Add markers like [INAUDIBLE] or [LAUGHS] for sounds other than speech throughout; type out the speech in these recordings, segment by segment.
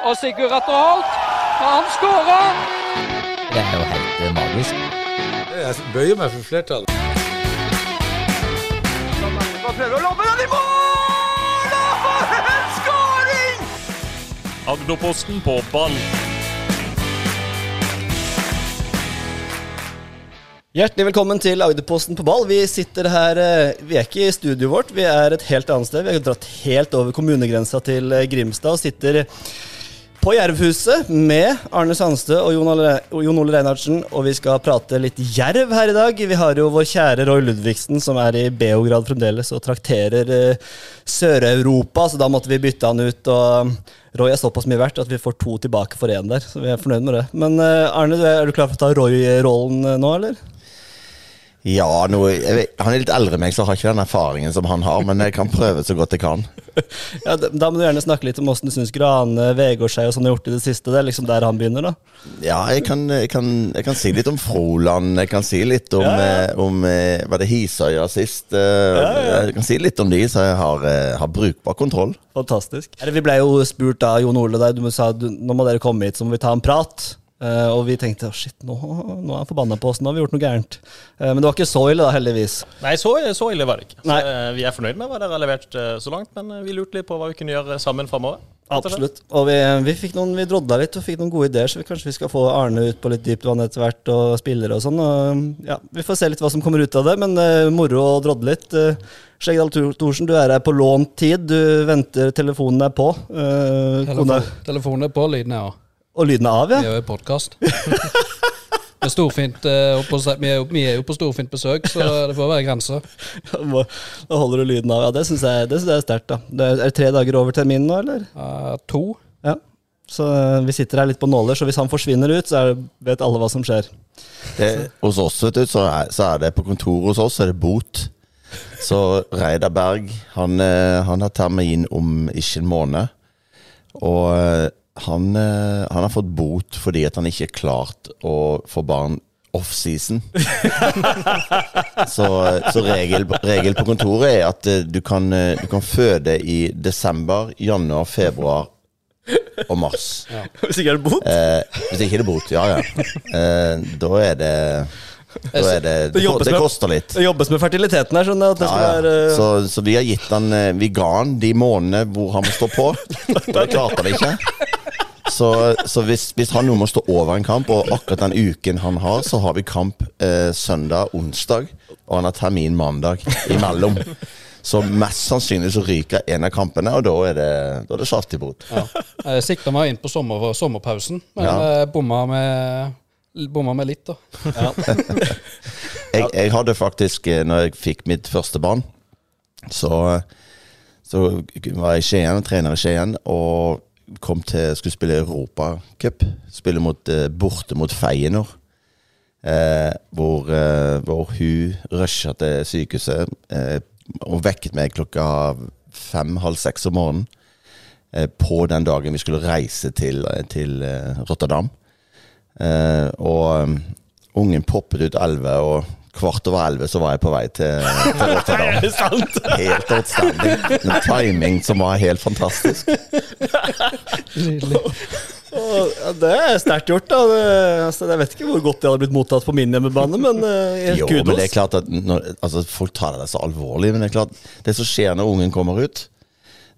Og Sigurd Atter Holt, han skårer! Det er jo helt eh, magisk. Jeg bøyer meg for flertallet. Agderposten på ball. Hjertelig velkommen til Agderposten på ball. Vi sitter her, eh, vi er ikke i studioet vårt, vi er et helt annet sted. Vi har dratt helt over kommunegrensa til eh, Grimstad og sitter på Jervhuset med Arne Sandstø og Jon Ole, Reinhardsen. Og vi skal prate litt jerv her i dag. Vi har jo vår kjære Roy Ludvigsen som er i Beograd fremdeles og trakterer uh, Sør-Europa, så da måtte vi bytte han ut. og Roy er såpass mye verdt at vi får to tilbake for én der, så vi er fornøyd med det. Men uh, Arne, er du klar for å ta Roy-rollen eh, nå, eller? Ja, noe, jeg vet, han er litt eldre enn meg, så jeg har ikke den erfaringen som han har. Men jeg kan prøve så godt jeg kan. [LAUGHS] Ja, da, da må du gjerne snakke litt om åssen du syns Grane, Vegårshei og sånn har gjort i det siste. Det er liksom der han begynner, da. Ja, jeg kan, jeg kan, jeg kan si litt om Froland. Jeg kan si litt om, Ja, ja. eh, om eh, Var det Hisøya sist? Ja, Jeg kan si litt om de, så jeg har, eh, har brukbar kontroll. Fantastisk. Vi ble jo spurt av Jon Ole der, du sa nå må dere komme hit, så må vi ta en prat. Eh, og vi tenkte oh, shit, nå, nå er han forbanna på oss, nå har vi gjort noe gærent. Uh, men det var ikke så ille, da, heldigvis. Nei, så, så ille var det ikke. Så, eh, vi er fornøyd med hva dere har levert så langt, men vi lurte litt på hva vi kunne gjøre sammen framover. Absolutt. Og vi, vi fikk noen, vi drodla litt og fikk noen gode ideer, så vi, kanskje vi skal få Arne ut på litt dypt vann etter hvert, og spillere og sånn. Og, ja, vi får se litt hva som kommer ut av det, men moro å drodle litt. Uh, Skjeggdal Thorsen, du er her på lånt tid. Du venter, telefonen er på. eh, telefonen er på, lyden er av. og lyden er av, Vi ja. er jo i podkast. Storfint, eh, vi, er jo, vi er jo på storfint besøk, så [LAUGHS] det får være grenser. Nå holder du lyden av. Ja, Det syns jeg, det synes jeg er sterkt. da. Det er, er det tre dager over terminen nå, eller? Eh, to. Ja. Så eh, vi sitter her litt på nåler, så hvis han forsvinner ut, så er, vet alle hva som skjer. Det, hos oss, vet du, så er, så er det på kontoret hos oss, så er det bot. Så Reidar Berg, han, eh, han har termin om ikke en måned. Og eh, han, eh, han har fått bot fordi at han ikke er klart å få barn offseason. [LAUGHS] så så regel, regel på kontoret er at eh, du kan, eh, du kan føde i desember, januar, februar og mars. Hvis ikke er det bot? Eh, hvis ikke er det bot, ja ja. Eh, da er det Da er det Det det, Det koster litt. Det jobbes med fertiliteten her, skjønner jeg. At det Ja, skal ja. være eh, Så, så vi har gitt han eh, Vi ga han de månedene hvor han må stå på. [LAUGHS] Det klarte han ikke. Så, så hvis, hvis han nå må stå over en kamp, og akkurat den uken han har, så har vi kamp eh, søndag, onsdag, og han har termin mandag imellom. Så mest sannsynlig så ryker en av kampene, og da er det, da er det saftig bot. Ja. Jeg sikta meg inn på sommer, sommerpausen, men Ja. eh, bomma, med, bomma med litt, da. [LAUGHS] Jeg, jeg hadde faktisk, eh, når jeg fikk mitt første barn, så, så var jeg i Skien, trener i Skien, og kom til, skulle spille Europacup. Spille mot, eh, borte mot Feyenoord. Eh, hvor, eh, hvor hun rusha til sykehuset eh, vekket meg klokka fem-halv seks om morgenen. Eh, på den dagen vi skulle reise til, til eh, Rotterdam. Eh, og um, ungen poppet ut elleve, og kvart over elleve så var jeg på vei til, til Rotterdam. Helt outstanding. En timing som var helt fantastisk. Ja, det er sterkt gjort, da. Det, altså, jeg vet ikke hvor godt det hadde blitt mottatt på min hjemmebane, men uh, Jo, men det er klart at når, altså, Folk tar det så alvorlig, men det er klart det som skjer når ungen kommer ut,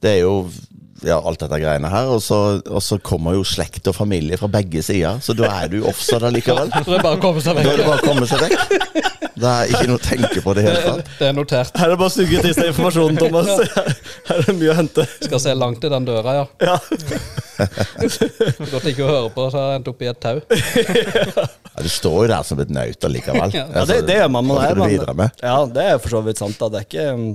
det er jo ja, alt dette greiene her, og så, og så kommer jo slekt og familie fra begge sider, så da er du offside likevel. [LAUGHS] Så det er bare å komme seg Da er det vekk. bare å komme seg vekk. Det er ikke noe å tenke på det i det hele tatt. Det er notert. Her er det bare å suge til seg informasjonen, Thomas. [LAUGHS] Her er det mye å hente. Skal se langt i den døra, ja. Ja. [LAUGHS] Godt ikke å høre på, så har jeg endt opp i et tau. Ja, du står jo der som et naut allikevel. Ja, det, det gjør man. man Hva er, skal du man, videre med? Ja, det er for så vidt sant. Da. Det er ikke um,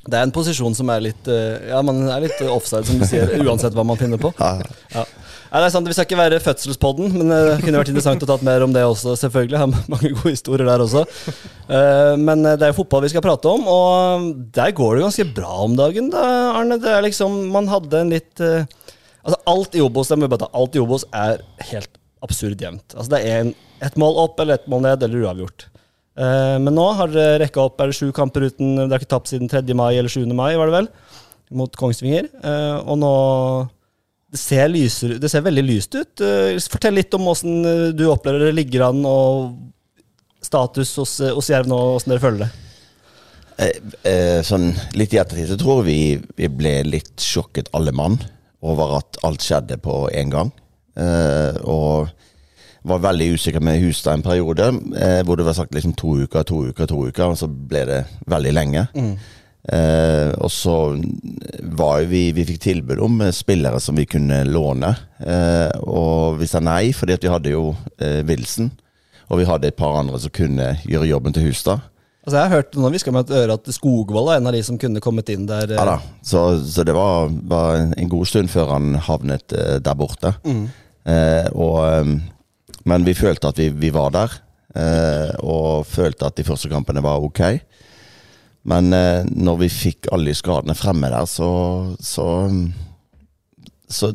Det er en posisjon som er litt uh, Ja, man er litt offside, som du sier, [LAUGHS] uansett hva man finner på. Ja. Ja. Nei, det er sant, Vi skal ikke være fødselspodden, men uh, det kunne vært interessant å tatt mer om det også. selvfølgelig, Jeg har [LAUGHS] mange gode historier der også. Uh, men det er jo fotball vi skal prate om, og der går det ganske bra om dagen, da, Arne. Det er liksom, Man hadde en litt Altså Alt i Obos det må bare ta, alt i Obos er helt absurd jevnt. Altså Det er en, ett mål opp eller ett mål ned eller uavgjort. Eh, men nå har dere rekka opp er det sju kamper uten Dere har ikke tapt siden 3. mai eller 7. mai, var det vel? Mot Kongsvinger. Eh, og nå det ser, lyser, det ser veldig lyst ut. Eh, Fortell litt om åssen du opplever det ligger an, og status hos, hos Jerv nå, åssen dere føler det. Sånn litt i ettertid så tror vi, vi ble litt sjokket alle mann over at alt skjedde på en gang. Og var veldig usikker med Hustad en periode, eh, hvor det var sagt liksom to uker, to uker, to uker, og så ble det veldig lenge. Eh, og så var jo vi Vi fikk tilbud om eh, spillere som vi kunne låne, eh, og vi sa nei, fordi at vi hadde jo eh, Wilson, og vi hadde et par andre som kunne gjøre jobben til Hustad. Altså Jeg har hørt noen hviske med et øre at Skogvold er en av de som kunne kommet inn der. eh, Ja da, så, så det var, var en god stund før han havnet eh, der borte. Eh, og, men vi følte at vi, vi var der, eh, og følte at de første kampene var ok. Men eh, når vi fikk alle de skadene fremme der, så, så, så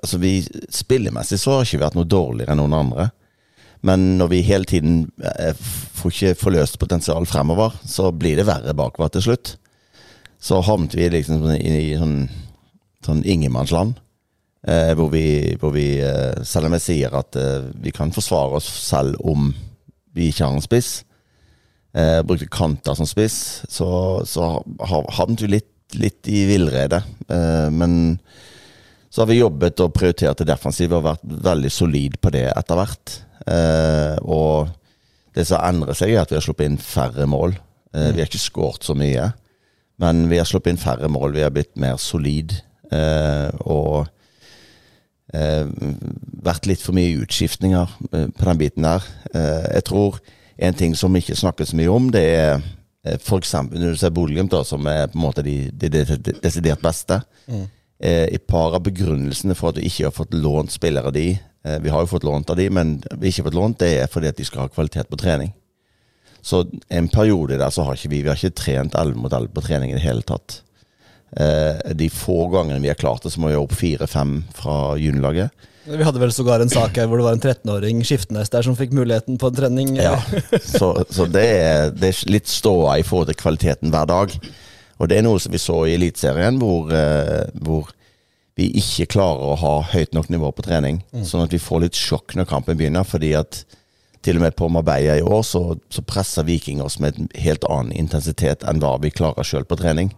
Altså, vi spillemessig så har ikke vært noe dårligere enn noen andre. Men når vi hele tiden eh, får ikke forløst potensial fremover, så blir det verre bakover til slutt. Så havnet vi liksom i, i sånn, sånn ingenmannsland. Eh, hvor vi, hvor vi eh, selv om jeg sier at eh, vi kan forsvare oss selv om vi ikke har en spiss, eh, brukte kanter som spiss, så, så har- havnet vi litt, litt i villrede. Eh, men så har vi jobbet og prioritert det defensive og vært veldig solid på det etter hvert. Eh, og det som endrer seg, er at vi har sluppet inn færre mål. Eh, Vi har ikke skåret så mye, men vi har sluppet inn færre mål. Vi har blitt mer solid. Eh, og vært litt for mye utskiftninger eh, på den biten der. Eh, jeg tror en ting som ikke snakkes mye om, det er eh, eksempel når du ser Bodø-Glimt, som er på en måte de, de, de, de desidert beste. Eh, I par av begrunnelsene for at vi ikke har fått lånt spillere av de eh, Vi har jo fått lånt av de, men vi har ikke fått lånt det er fordi at de skal ha kvalitet på trening. Så en periode der så har ikke vi Vi har ikke trent 11 mot 11 på trening i det hele tatt. Eh, de få gangene vi har klart det, så må vi opp fire-fem fra juniorlaget. Vi hadde vel sågar en sak her hvor det var en 13-åring Skiftenes der som fikk muligheten på en trening. Ja, så, så det, er, det er litt ståa i forhold til kvaliteten hver dag. Og det er noe som vi så i Eliteserien, hvor, eh, hvor vi ikke klarer å ha høyt nok nivå på trening. Sånn at vi får litt sjokk når kampen begynner, fordi at til og med på Marbella i år så, så presser Viking oss med en helt annen intensitet enn hva vi klarer sjøl på trening.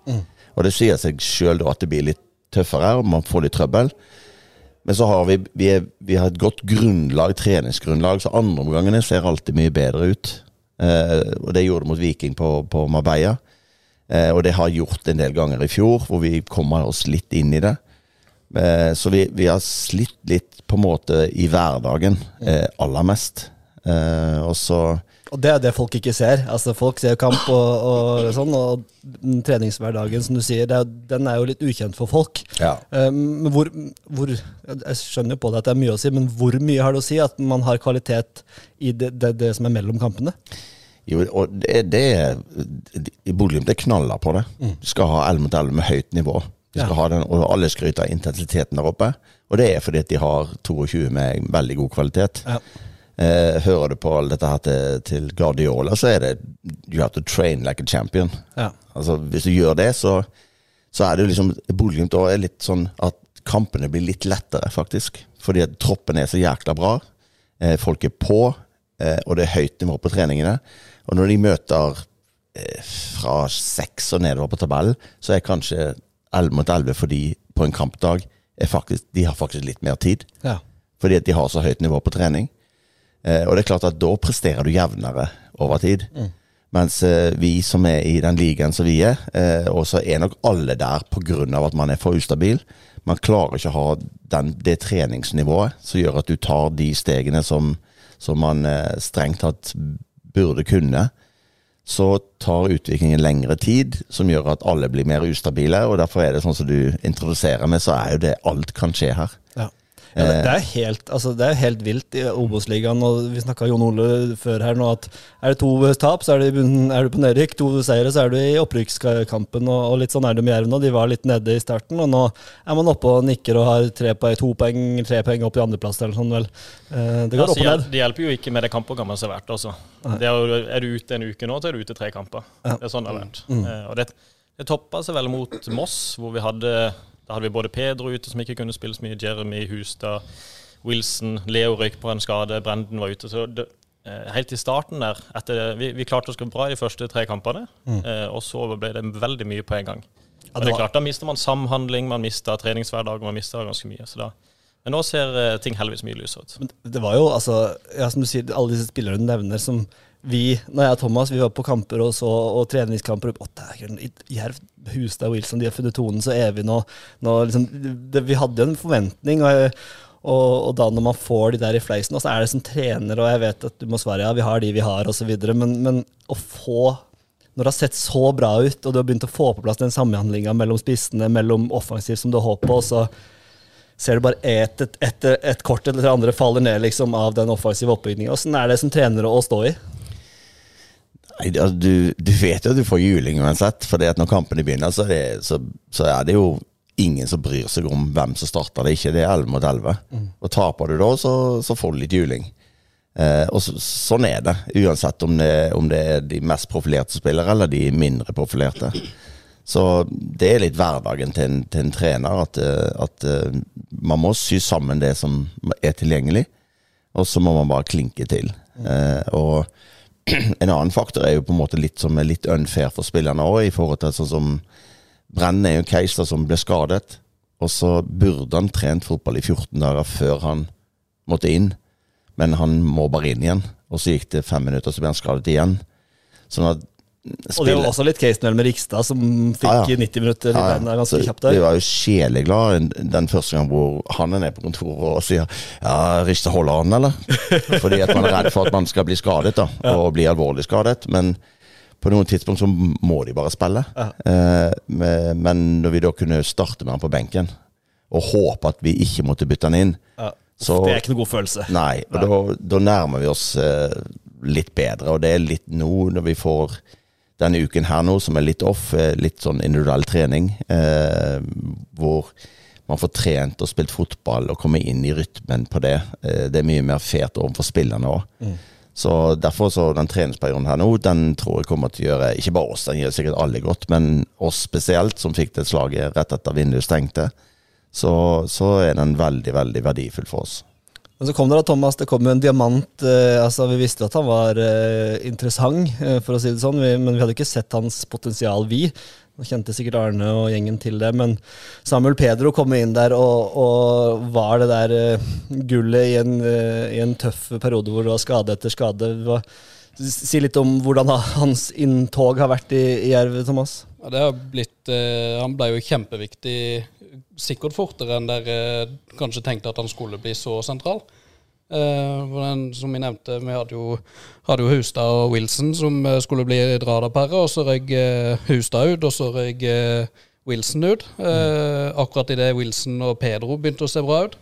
Og det sier seg sjøl at det blir litt tøffere, og man får litt trøbbel. Men så har vi, vi, er, vi har et godt grunnlag, treningsgrunnlag, så andreomgangene ser alltid mye bedre ut. Eh, og det gjorde det mot Viking på, på Marbella. Eh, og det har gjort en del ganger i fjor, hvor vi kommer oss litt inn i det. Eh, så vi, vi har slitt litt på en måte i hverdagen eh, aller mest. Eh, og så Og det er det folk ikke ser. Altså Folk ser kamp og, og sånn, og treningshverdagen som du sier, er, den er jo litt ukjent for folk. Ja. Um, Men hvor, hvor Jeg skjønner jo på det at det er mye å si, men hvor mye har det å si at man har kvalitet i det, det, det som er mellom kampene? Jo, og det, det I Bodø-Glimt er knaller på det. Du skal ha 11 mot 11 med høyt nivå. Du skal Ja. ha den, og alle skryter av intensiteten der oppe. Og det er fordi at de har 22 med veldig god kvalitet. Ja. Eh, hører du på all dette her til, til Guardiola, så er det You have to train like a champion. Ja. Altså, hvis du gjør det, så, så er det jo liksom Bodø-Glimt er litt sånn at kampene blir litt lettere, faktisk. Fordi at troppen er så jækla bra. Eh, folk er på, eh, og det er høyt nivå på treningene. Og når de møter eh, fra seks og nedover på tabellen, så er kanskje 11 mot 11 fordi på en kampdag er faktisk, de har faktisk litt mer tid. Ja. Fordi at de har så høyt nivå på trening. Eh, og det er klart at da presterer du jevnere over tid. Mens eh, vi som er i den ligaen som vi er, eh, og så er nok alle der pga. at man er for ustabil. Man klarer ikke å ha den, det treningsnivået som gjør at du tar de stegene som, som man strengt tatt burde kunne. Så tar utviklingen lengre tid, som gjør at alle blir mer ustabile. Og derfor er det sånn som du introduserer med, så er jo det alt kan skje her. Ja. Det, det, er helt, altså, det er helt vilt i Obos-ligaen. og Vi snakka Jon Ole før her nå at er det to tap, så er, er du på nedrykk. To seire, så er du i opprykkskampen. Og, og litt sånn er det med Jerv nå. De var litt nede i starten, og nå er man oppe og nikker og har tre poeng, to poeng, tre poeng opp i andreplass eller sånn, vel. Eh, Det går Altså, opp og ned. Det hjelper jo ikke med det kampprogrammet som har vært. altså. Det er, er du ute en uke nå, så er du ute tre kamper. Ja. Det er sånn det har vært. Mm. Og det, det toppa seg vel mot Moss, hvor vi hadde Da hadde vi både Pedro ute som ikke kunne spille så mye, Jeremy Hustad, Wilson, Leo røyk på en skade, Brenden var ute. Så det, eh, helt i starten der, etter, vi, vi klarte oss bra i de første tre kampene, mm. og så ble det veldig mye på en gang. Og det er klart, Da mister man samhandling, man mister treningshverdag, man mister ganske mye. så da men nå ser eh, ting heldigvis mye lysere ut. Men det var jo, altså, ja, som du sier, alle disse spillerne du nevner som vi, når jeg og Thomas, vi var på kamper og, så, og treningskamper og, Jerv, Hustad, Wilson, de har funnet tonen så evig nå. nå liksom, det, vi hadde jo en forventning, og, og, og da når man får de der i fleisen, og så er det som trener, og jeg vet at du må svare ja, vi har de vi har, osv., men, men å få når det har sett så bra ut, og du har begynt å få på plass den samhandlinga mellom spissene, mellom offensivt som du har håp på, og så ser du bare ett et, et, et kort eller det andre faller ned liksom av den offensive oppbygninga. Åssen er det som trener å stå i? Nei, altså, du, du vet jo at du får juling uansett, for når kampene begynner, så er, det, så, så er det jo ingen som bryr seg om hvem som starter det. Ikke det er 11 mot 11. Og taper du da, så, så får du litt juling. Eh, og så, sånn er det, uansett om det, om det er de mest profilerte spillere eller de mindre profilerte. Så det er litt hverdagen til en, til en trener, at, eh, at eh, man må sy sammen det som er tilgjengelig, og så må man bare klinke til. Eh, og [CLEARS THROAT] en annen faktor er jo på en måte litt som er litt unfair for spillerne òg, i forhold til sånn som Brenn er jo en case som ble skadet, og så burde han trent fotball i 14 dager før han måtte inn, men han må bare inn igjen. Og så gikk det fem minutter, så ble han skadet igjen. Sånn at Og det var også litt case med Rikstad, som fikk Ja, ja. 90 minutter i beina ganske så kjapt Vi der. var jo sjeleglade den- første gang hvor han er nede på kontoret og sier Ja, Rikstad holder han, eller? [LAUGHS] Fordi at man er redd for at man skal bli skadet, da. Og bli alvorlig skadet. Men på noen tidspunkt så må de bare spille. Eh, men når vi da kunne starte med han på benken, og håpe at vi ikke måtte bytte han inn Ja. så, Det er ikke noe god følelse. Nei, og da, da nærmer vi oss eh, litt bedre, og det er litt nå når vi får denne uken her nå, som er litt off, eh, litt sånn individuell trening, eh, hvor man får trent og spilt fotball og kommer inn i rytmen på det. Eh, det er mye mer fet overfor spillerne òg. Så derfor så den treningsperioden her nå, den tror jeg kommer til å gjøre ikke bare oss, den gjør sikkert alle godt, men oss spesielt, som fikk det slaget rett etter vinduet stengte, så, så er den veldig, veldig verdifull for oss. Men så kom det da, Thomas, det kom jo en diamant. Eh, altså Vi visste at han var eh, interessant, eh, for å si det sånn, vi, men vi hadde ikke sett hans potensial, vi. Nå kjente sikkert Arne og gjengen til det, men Samuel Pedro kom inn der og, og var det der eh, gullet i en, eh, i en tøff periode hvor det var skade etter skade. Var, si litt om hvordan hans inntog har vært i, i Jerv, Thomas. Ja, det har blitt eh, Han ble jo kjempeviktig, sikkert fortere enn dere eh, kanskje tenkte at han skulle bli så sentral. Eh, den, som vi nevnte, vi hadde jo, hadde jo Hustad og Wilson som eh, skulle bli radarparet, og så røyk eh, Hustad ut, og så røyk Wilson ut. Eh, akkurat idet Wilson og Pedro begynte å se bra ut.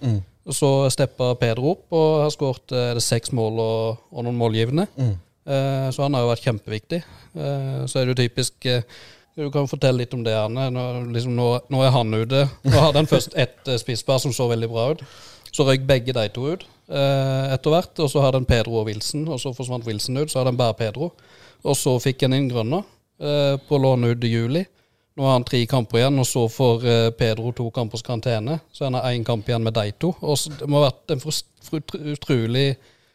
Og så steppa Pedro opp og har skåret seks mål og, og noen målgivende. Eh, så han har jo vært kjempeviktig. Eh, så er det jo typisk Du kan fortelle litt om det, Arne. Nå, liksom, nå, nå er han ute. Nå hadde han først ett eh, spisspar som så veldig bra ut. Så røyk begge de to ut eh, etter hvert. Og så hadde han Pedro og Wilson, og så forsvant Wilson ut. Så hadde han bare Pedro. Og så fikk han inn Grønner eh, på lån ut i juli. Nå har han tre kamper igjen, og så får eh, Pedro to kampers karantene. Så han har én kamp igjen med de to. Og så, det må ha vært en utrolig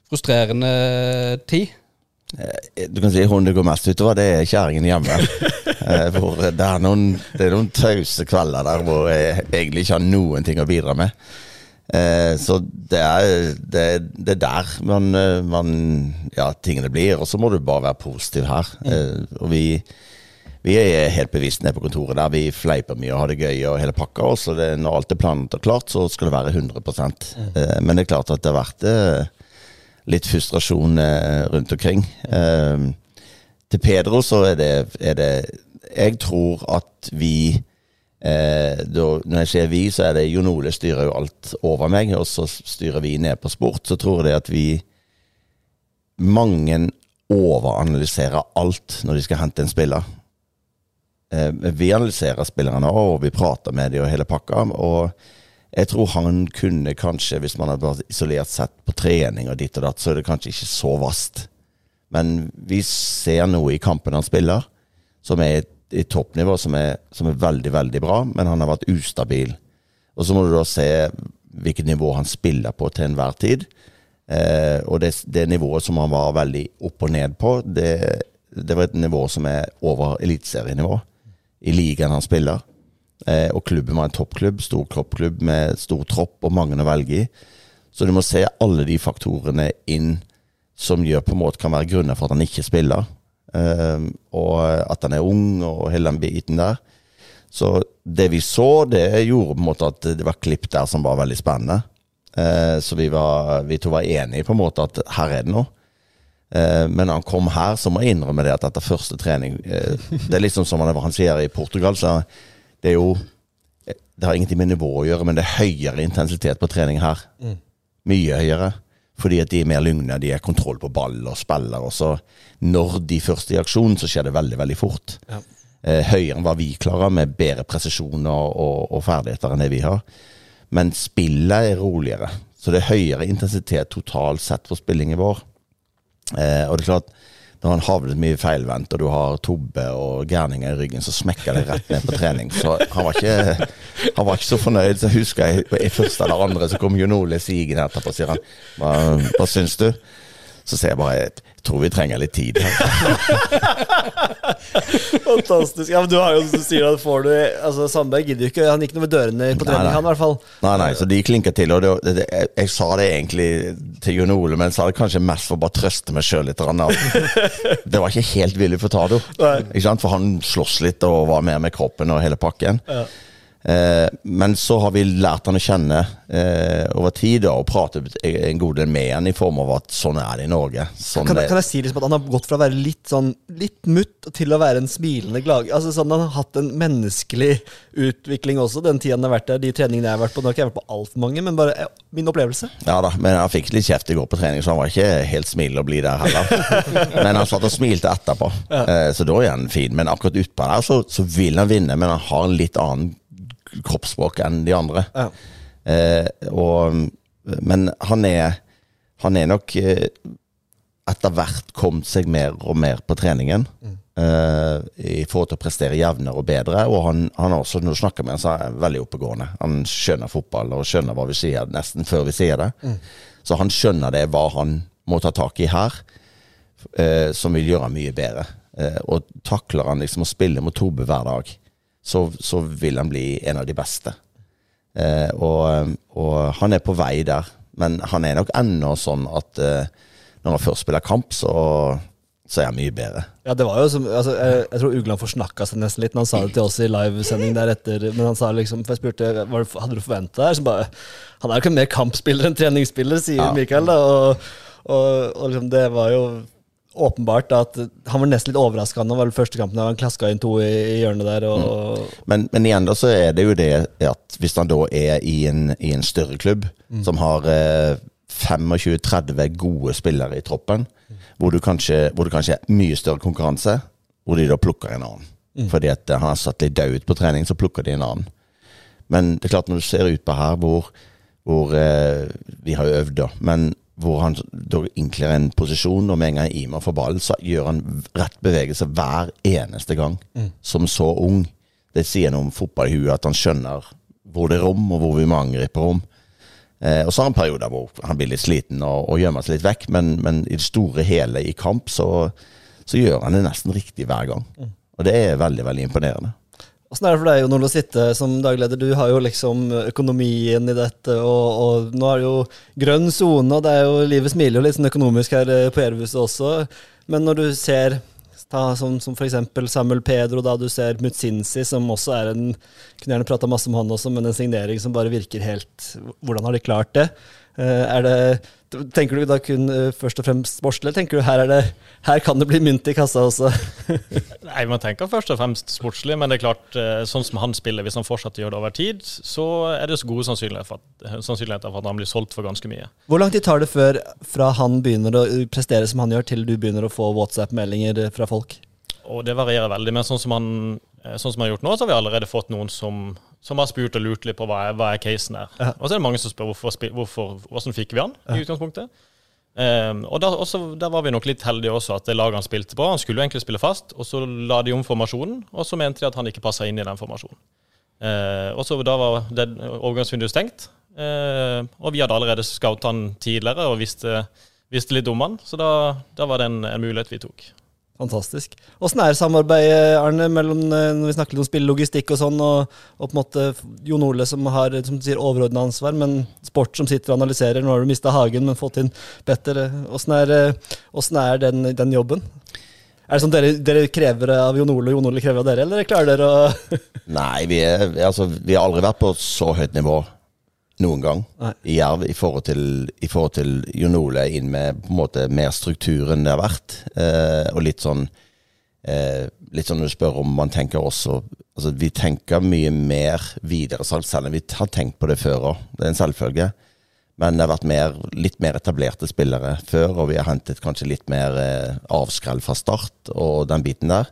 frustrerende tid. Eh, Du kan si hun det går mest utover, det er kjerringen hjemme. [LAUGHS] Eh, hvor det er noen, det er noen tause kvelder der hvor jeg egentlig ikke har noen ting å bidra med. Eh, Så det er, det, det er der man, eh, man Ja, tingene blir. Og så må du bare være positiv her. Eh, Og vi, vi er helt bevisst nede på kontoret der. Vi fleiper mye og har det gøy og hele pakka. Og når alt er planlagt og klart, så skal det være 100 Eh, Men det er klart at det har vært eh, litt frustrasjon rundt omkring. Til Pedro så er det, er det Jeg tror at vi eh, da, Når jeg sier vi, så er det Jon Ole styrer jo alt over meg, og så styrer vi ned på sport. Så tror jeg det at vi Mange overanalyserer alt når de skal hente en spiller. Eh, vi analyserer spillerne og vi prater med dem og hele pakka. Og jeg tror han kunne kanskje, hvis man hadde vært isolert sett på trening og ditt og datt, så er det kanskje ikke så vast. Men vi ser noe i kampen han spiller, som er i toppnivå som er, som er veldig, veldig bra, men han har vært ustabil. Og så må du da se hvilket nivå han spiller på til enhver tid. Eh, og det, det nivået som han var veldig opp og ned på, det, det var et nivå som er over eliteserienivå i ligaen han spiller. Eh, og klubben var en toppklubb, stor kroppklubb med stor tropp og mange å velge i. Så du må se alle de faktorene inn som gjør på en måte kan være grunner for at han ikke spiller. Eh, og at han er ung og hele den biten der. Så det vi så, det gjorde på en måte at det var klipp der som var veldig spennende. Eh, så vi, var, vi to var enige på en måte at her er det noe. Eh, men når han kom her, så må jeg innrømme det at etter første trening eh, Det er liksom som han sier i Portugal, så det er jo Det har ingenting med nivå å gjøre, men det er høyere intensitet på trening her. Mye høyere. Fordi at de er mer lugne, de har kontroll på ball og spiller. Og så når de først er i aksjon, så skjer det veldig, veldig fort. Ja. Eh, høyere enn hva vi klarer, med bedre presisjon og, og, og ferdigheter enn det vi har. Men spillet er roligere. Så det er høyere intensitet totalt sett for spillingen vår. Eh, og det er klart, når han havnet mye feilvendt, og du har Tobbe og gærninger i ryggen, så smekker det rett ned på trening. Så han var ikke, han var ikke så fornøyd. Så husker jeg i første eller andre, så kom Jon Ole Sigen etterpå og sier han hva, hva syns du? Så sier jeg bare jeg tror vi trenger litt tid. [LAUGHS] Fantastisk. Ja, men du har jo, som du sier, at får du Altså, Sandberg gidder jo ikke. Han gikk noe med dørene på trening, han i hvert fall. Nei, nei, så de klinker til. Og det, det, jeg, jeg sa det egentlig til Jon Ole, men jeg sa det kanskje mest for å bare trøste meg sjøl litt. grann, at [LAUGHS] Det var ikke helt villig for Tado. Ikke sant? For han sloss litt og var mer med kroppen og hele pakken. Eh, men så har vi lært han å kjenne eh, over tid da, og pratet en god del med han i form av at sånn er det i Norge. Sånn Kan, kan jeg si liksom at han har gått fra å være litt sånn Litt mutt til å være en smilende glad... Altså sånn Han har hatt en menneskelig utvikling også, den tida han har vært der. De treningene jeg har vært på. Nå har ikke jeg vært på altfor mange, men bare ja, min opplevelse. Ja da, men han fikk litt kjeft i går på trening, så han var ikke helt smilende å bli der heller. [LAUGHS] men han satt og smilte etterpå, eh, så da er han fin. Men akkurat utpå der så, så vil han vinne, men han har en litt annen kroppsspråk enn de andre. Ja. Eh, og, men han er, han er nok eh, etter hvert kommet seg mer og mer på treningen. eh, I forhold til å prestere jevnere og bedre. Og han, han er også, når du snakker med han, så er han veldig oppegående. Han skjønner fotball og skjønner hva vi sier, nesten før vi sier det. Så han skjønner det, hva han må ta tak i her, eh, som vil gjøre han mye bedre. Eh, og takler han liksom å spille mot Tobe hver dag, så, så vil han bli en av de beste. Eh, og, og han er på vei der, men han er nok ennå sånn at eh, når han først spiller kamp, så, så er han mye bedre. Ja, det var jo som altså, jeg, jeg tror Ugland forsnakka seg nesten litt men han sa det til oss i livesending deretter. Men han sa liksom, for jeg spurte du- hadde du forventa her, så bare Han er jo ikke mer kampspiller enn treningsspiller, sier Ja. Mikael. da, og, og, og liksom, det var jo åpenbart at han var nesten litt overraska. da var første kampen han klaska inn to i, hjørnet der. Og, Men, men igjen da så er det jo det at hvis han da er i en, i en større klubb som har eh, 25-30 gode spillere i troppen, hvor, du kanskje, hvor det kanskje er mye større konkurranse, hvor de da plukker en annen. Fordi at eh, han har satt litt død på trening, så plukker de en annen. Men det er klart når du ser ut på her hvor, hvor eh, Vi har øvd, da. Men hvor han da innkler en posisjon, og med en gang Iman får ballen, så gjør han rett bevegelse hver eneste gang. Som så ung. Det sier noe om fotball i huet, at han skjønner hvor det er rom, og hvor vi må angripe rom. Eh, og så har han perioder hvor han blir litt sliten og, og gjemmer seg litt vekk, men, men i det store hele i kamp så, så gjør han det nesten riktig hver gang. Og det er veldig, veldig imponerende. Åssen er det for deg Jon Ole, å sitte som dagleder? Du har jo liksom økonomien i dette, og, og nå er det jo grønn sone, og det er jo, livet smiler jo litt sånn økonomisk her eh, på Jervhuset også. Men når du ser ta, som, som eksempel Samuel Pedro, da du ser Mutsinsi, som også er en Kunne gjerne prata masse om han også, men en signering som bare virker helt Hvordan har de klart det? Eh, er det Tenker du da kun eh, først og fremst sportslig, eller tenker du her, er det, her kan det bli mynt i kassa også? [LAUGHS] Nei, Man tenker først og fremst sportslig, men det er klart, eh, sånn som han spiller, hvis han fortsetter å gjøre det over tid, så er det så gode sannsynligheter for at, sannsynligheter for at han blir solgt for ganske mye. Hvor lang tid tar det før fra han begynner å prestere som han gjør, til du begynner å få WhatsApp-meldinger fra folk? Og det varierer veldig. Men sånn som han, sånn som han har gjort nå, så har vi allerede fått noen som, som har spurt og lurt litt på hva er, hva er casen her. Og så er det mange som spør hvorfor, hvorfor, hvordan fikk vi han i utgangspunktet. Um, og da, også, der var vi nok litt heldige også, at det laget han spilte på Han skulle jo egentlig spille fast, og så la de om formasjonen, og så mente de at han ikke passa inn i den formasjonen. Uh, og så Da var det overgangsvinduet stengt, uh, og vi hadde allerede scoutet han tidligere og visste, visste litt om han, så da, da var det en, en mulighet vi tok. Fantastisk. Åssen er samarbeidet, Arne, mellom eh, når vi snakker om spillelogistikk og sånn, og, og på en måte Jon Ole som har som du sier, overordna ansvar, men sport som sitter og analyserer. Nå har du mista Hagen, men fått inn Petter. Åssen er, eh, er den, den jobben? Er det sånn dere, dere krever av Jon Ole, og Jon Ole krever av dere, eller klarer dere å [LAUGHS] Nei, vi, er, altså, vi har aldri vært på så høyt nivå noen gang Nei. i Jerv i forhold til, i forhold til Jon Ole inn med på en måte mer struktur enn det har vært. Eh, og litt sånn eh, Litt sånn du spør om man tenker også altså Vi tenker mye mer videresalg, selv om vi har tenkt på det før òg. Det er en selvfølge. Men det har vært mer, litt mer etablerte spillere før, og vi har hentet kanskje litt mer eh, avskrell fra start og den biten der.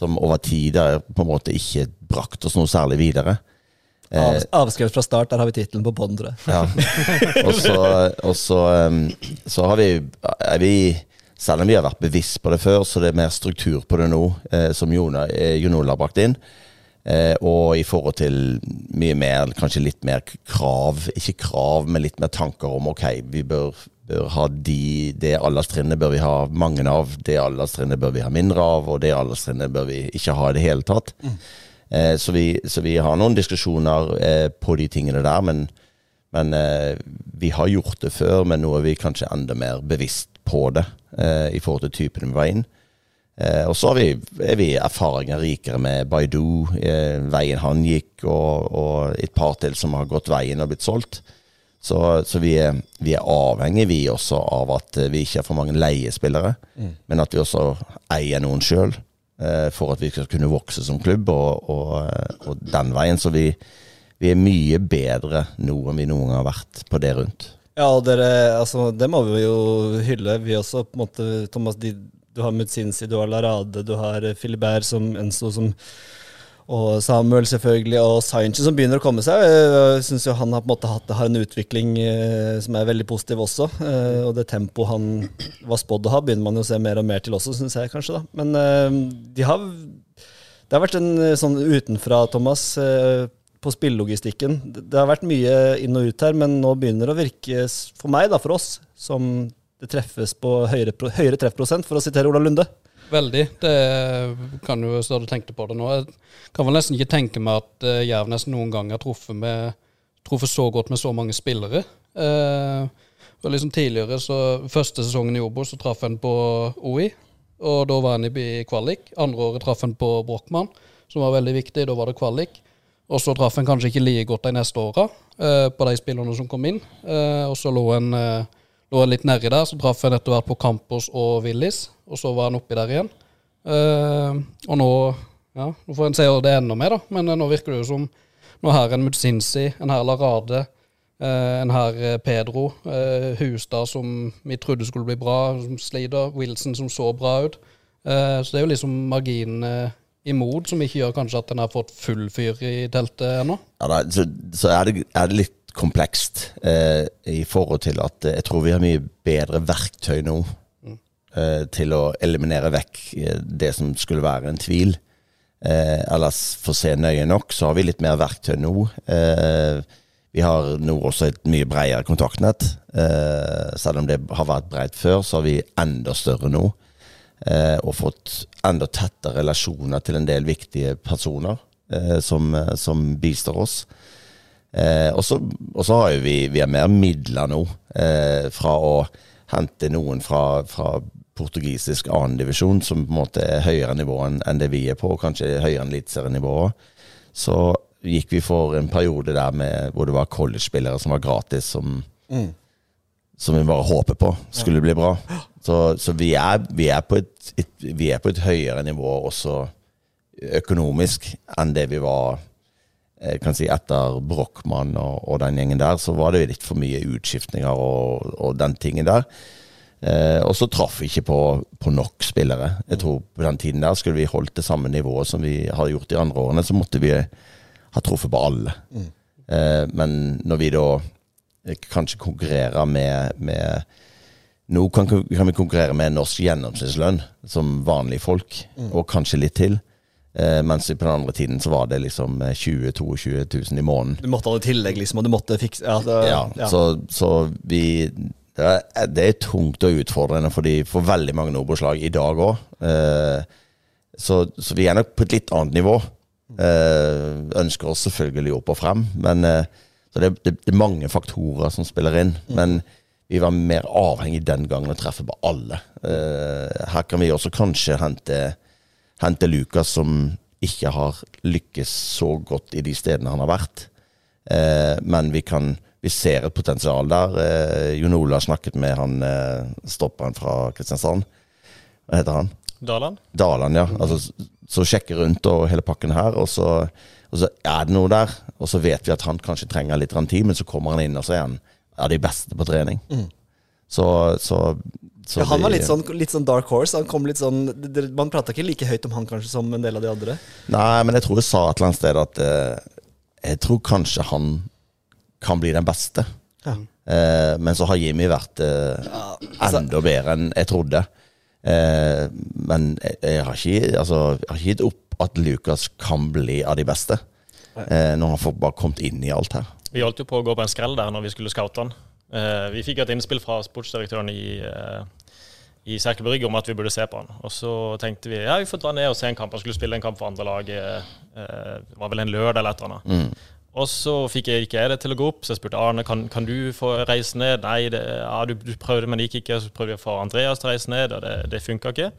Som over tid har på en måte ikke brakt oss noe særlig videre. Av, avskrevet fra start, der har vi tittelen på bånn, tror jeg. Ja. [LAUGHS] Og så, og så, så har vi, er vi Selv om vi har vært bevisst på det før, så det er mer struktur på det nå, eh, som Jona, eh, har brakt inn. Eh, og i forhold til mye mer, kanskje litt mer krav, ikke krav, men litt mer tanker om ok, vi bør, bør ha de, det alderstrinnet bør vi ha mange av, det alderstrinnet bør vi ha mindre av, og det alderstrinnet bør vi ikke ha i det hele tatt. Eh, så, vi, så vi har noen diskusjoner eh, på de tingene der, men, men eh, vi har gjort det før, men nå er vi kanskje enda mer bevisst på det eh, i forhold til typen vi var inn. Eh, og så vi, er vi erfaringer rikere med Baidu, eh, veien han gikk, og, og et par til som har gått veien og blitt solgt. Så, så vi, er, vi er avhengig vi også av at eh, vi ikke har for mange leiespillere, men at vi også eier noen sjøl. For at vi skal kunne vokse som klubb, og, og, eh, og den veien. Så vi, vi er mye bedre nå enn vi noen gang har vært på det rundt. Ja, dere, altså, det må vi jo hylle. Vi også, på en måte, Thomas, de, du har Mutsinsi, du har Larade, du har Filibert som Enso som og Samuel selvfølgelig, og Sainchen som begynner å komme seg. Jeg syns han har på en måte hatt, har en utvikling eh, som er veldig positiv også. Eh, og det tempoet han var spådd å ha, begynner man jo å se mer og mer til også, syns jeg kanskje. da. Men eh, de har Det har vært en sånn utenfra, Thomas, på spillelogistikken. Det har vært mye inn og ut her, men nå begynner det å virke, for meg, da, for oss, som det treffes på høyere, høyere treffprosent, for å sitere Ola Lunde. Veldig. Det kan jo, stå du tenkte på det nå. Jeg kan vel nesten ikke tenke meg at uh, Jerv nesten noen gang har truffet, med, truffet så godt med så mange spillere. Eh, og liksom Tidligere, så første sesongen i Obos, så traff en på OI, og da var han i kvalik. Andre året traff en på Brochmann, som var veldig viktig. Da var det kvalik. Og så traff en kanskje ikke like godt de neste åra eh, på de spillerne som kom inn. Eh, og så lå en eh, lå litt nedi der, så traff jeg etter hvert på Campos og Willis, og så var han oppi der igjen. Uh, og nå ja, nå får en se det enda mer, da, men uh, nå virker det jo som nå her en Mutsinsi, en her Larade, uh, en her Pedro, Hustad som vi trodde skulle bli bra, som sliter, Wilson som så bra ut. Så det er jo liksom marginene imot som ikke gjør kanskje at en har fått full fyr i teltet ennå. Ja, da, så så er, det, er det litt komplekst eh, i forhold til at eh, jeg tror vi har mye bedre verktøy nå eh, til å eliminere vekk eh, det som skulle være en tvil. Eh, ellers, for å se nøye nok, så har vi litt mer verktøy nå. Eh, vi har nå også et mye bredere kontaktnett. Eh, selv om det har vært bredt før, så har vi enda større nå. Eh, og fått enda tettere relasjoner til en del viktige personer eh, som, som bistår oss. Eh, og så har jo vi, vi har mer midler nå, eh, fra å hente noen fra, fra portugisisk annendivisjon, som på en måte er høyere nivå enn det vi er på, og kanskje høyere enn eliteserienivået. Så gikk vi for en periode der med, hvor det var college-spillere som var gratis, som, som vi bare håper på skulle bli bra. Så, så vi, er, vi, er på et, et, vi er på et høyere nivå også økonomisk enn det vi var jeg kan si etter Brochmann og, og den gjengen der, så var det litt for mye utskiftninger og, og den tingen der. Eh, og så traff vi ikke på, på nok spillere. Jeg tror på den tiden der skulle vi holdt det samme nivået som vi har gjort de andre årene, så måtte vi ha truffet på alle. Eh, men når vi da kanskje konkurrerer med, med Nå kan, kan vi konkurrere med norsk gjennomsnittslønn som vanlige folk, og kanskje litt til. Eh, mens på den andre tiden så var det liksom eh, 20 000-22 000 i måneden. Du måtte ha det i tillegg, liksom, og du måtte fikse ja, det, Ja, ja. Så, så vi det er, det er tungt og utfordrende for, de, for veldig mange Obos-lag i dag òg. Eh, så, så vi er nok på et litt annet nivå. Eh, ønsker oss selvfølgelig opp og frem, men eh, så det, det, det er mange faktorer som spiller inn. Men vi var mer avhengig den gangen å treffe på alle. Eh, her kan vi også kanskje hente, hente Lukas, som ikke har lykkes så godt i de stedene han har vært. Eh, men vi kan vi ser et potensial der. Eh, Jon Ola har snakket med han eh, stopperen fra Kristiansand. Hva heter han? Daland? Daland, ja. Altså, så sjekker rundt og hele pakken her, og så, og så er det noe der. Og så vet vi at han kanskje trenger litt tid, men så kommer han inn, og så er han av de beste på trening. Mm. så, så Ja, han var litt sånn, litt sånn dark horse. Han kom litt sånn Man prata ikke like høyt om han kanskje som en del av de andre. Nei, men jeg tror jeg sa et eller annet sted at eh, jeg tror kanskje han kan bli den beste. Ja. Eh, men så har Jimmy vært eh, altså- enda bedre enn jeg trodde. Eh, men jeg, jeg, har ikke, altså, jeg har ikke gitt opp at Lucas kan bli av de beste. Eh, når han får bare kommet inn i alt her. Vi holdt jo på å gå på en skrell der når vi skulle scoute han. Uh, vi fikk et innspill fra sportsdirektøren i, uh, i Serkel Brygge om at vi burde se på han. Og så tenkte vi ja, vi får dra ned og se en kamp. Han skulle spille en kamp for andre lag. eh, det var vel en lørdag eller et eller annet. Og så fikk jeg ikke jeg det til å gå opp, så jeg spurte Arne kan, kan du få reise ned. Nei, det, ja, du, du prøvde, men det gikk ikke. Så prøvde vi å få Andreas til å reise ned, og det, det funka ikke.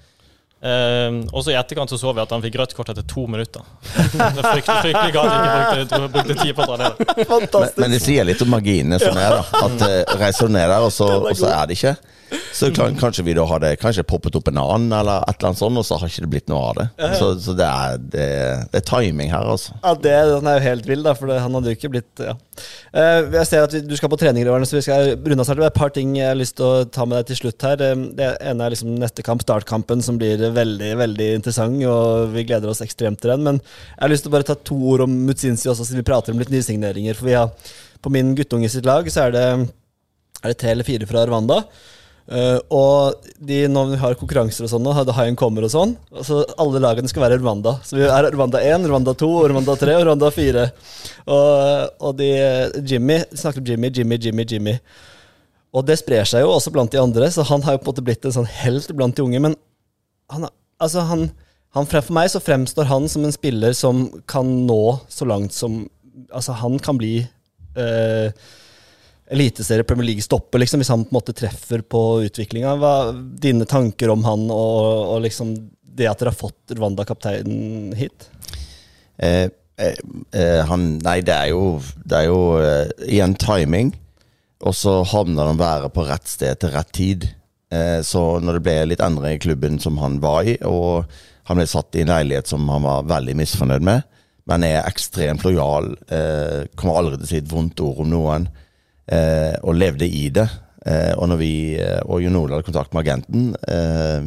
Um, og så i etterkant så så vi at han fikk rødt kort etter to minutter. [LAUGHS] Det fryktelig, fryktelig galt ikke brukte, brukte tid på å dra ned. Men, men det sier litt om marginene som er, da. At uh, reiser du ned der, og så, og så er det ikke. Så kan, kanskje vi da hadde kanskje poppet opp en annen, eller et eller annet sånt, og så har ikke det blitt noe av det. Så, så det, er, det, det er timing her, altså. Ja, det, Den er jo helt vill, da, for det, han hadde jo ikke blitt ja. Eh, Jeg ser at vi, du skal på treninger i årene, så vi skal runde av snart. Det er et par ting jeg har lyst til å ta med deg til slutt her. Eh, Det ene er liksom neste kamp, startkampen, som blir veldig veldig interessant, og vi gleder oss ekstremt til den. Men jeg har lyst til å bare ta to ord om Mutsinsi også, siden vi prater om litt nysigneringer. For vi har, på min guttunge sitt lag så er det, er det tre eller fire fra Rwanda. Eh, og de, når vi har konkurranser og sånn, jeg en kommer og sånn altså Alle lagene skal være Rwanda. Så vi er Rwanda 1, Rwanda 2, Rwanda 3 og Rwanda 4. Og, og de Jimmy snakker om Jimmy, Jimmy, Jimmy, Jimmy. Og det sprer seg jo også blant de andre, så han har jo på en måte blitt en sånn helt blant de unge. Men han, altså han, han For meg så fremstår han som en spiller som kan nå så langt som Altså, han kan bli eh, Eliteserie Premier League-stopper, liksom, hvis han på en måte treffer på utviklinga. Hva dine tanker om han og, og liksom det at dere har fått Rwanda-kapteinen hit? Eh, eh, eh, han Nei, det er jo, det er jo eh, igjen timing. Og så havner han være på rett sted til rett tid. Eh, så når det ble litt endring i klubben som han var i, og han ble satt i en leilighet som han var veldig misfornøyd med, men er ekstremt lojal, kommer aldri til å si et vondt ord om noen, eh, og levde i det. Eh, og når vi eh, og Jon Ole hadde kontakt med agenten, eh,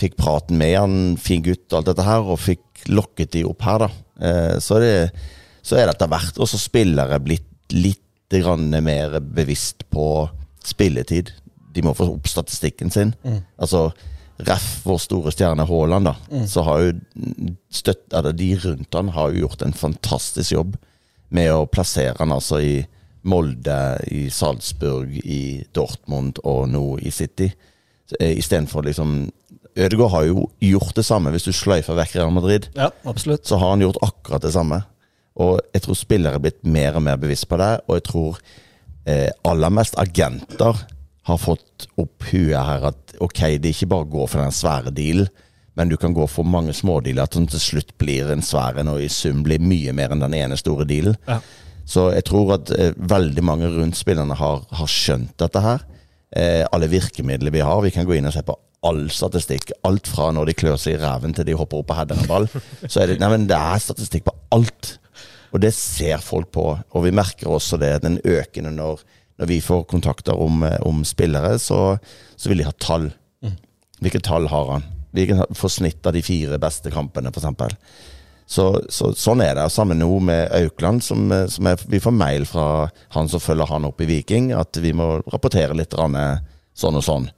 fikk praten med han, fin gutt og alt dette her, og fikk lokket de opp her, da. Eh, så, det, så er det etter hvert også spillere blitt litt grann mer bevisst på spilletid. De må få opp statistikken sin. Altså, Ref, vår store stjerne Haaland, da, så har jo støtt, eller de rundt han har jo gjort en fantastisk jobb med å plassere han altså i Molde, i Salzburg, i Dortmund og nå i City. eh, Istedenfor liksom Ødegaard har jo gjort det samme hvis du sløyfer vekk Real Madrid Ja, absolutt. så har han gjort akkurat det samme. Og jeg tror spillere er blitt mer og mer bevisst på det, og jeg tror eh, aller mest agenter har fått opp huet her at ok, det er ikke bare å gå for den svære dealen, men du kan gå for mange smådealer som til slutt blir en svær en, og i sum blir mye mer enn den ene store dealen. Ja. Så jeg tror at eh, veldig mange rundt spillerne har, har skjønt dette her. Eh, alle virkemidler vi har. Vi kan gå inn og se på all statistikk. Alt fra når de klør seg i ræven til de hopper opp og header en ball. Så er det, nei, men det er statistikk på alt. Og det ser folk på. Og vi merker også det, den økende når, når vi får kontakter om, eh, om spillere, så, så vil de ha tall. Hvilke tall har han? Hvilken får snitt av de fire beste kampene, f.eks. Så, så sånn er det. Sammen nå med Aukland, som, eh, som er, vi får mail fra han som følger han opp i Viking, at vi må rapportere litt eh, sånn og sånn.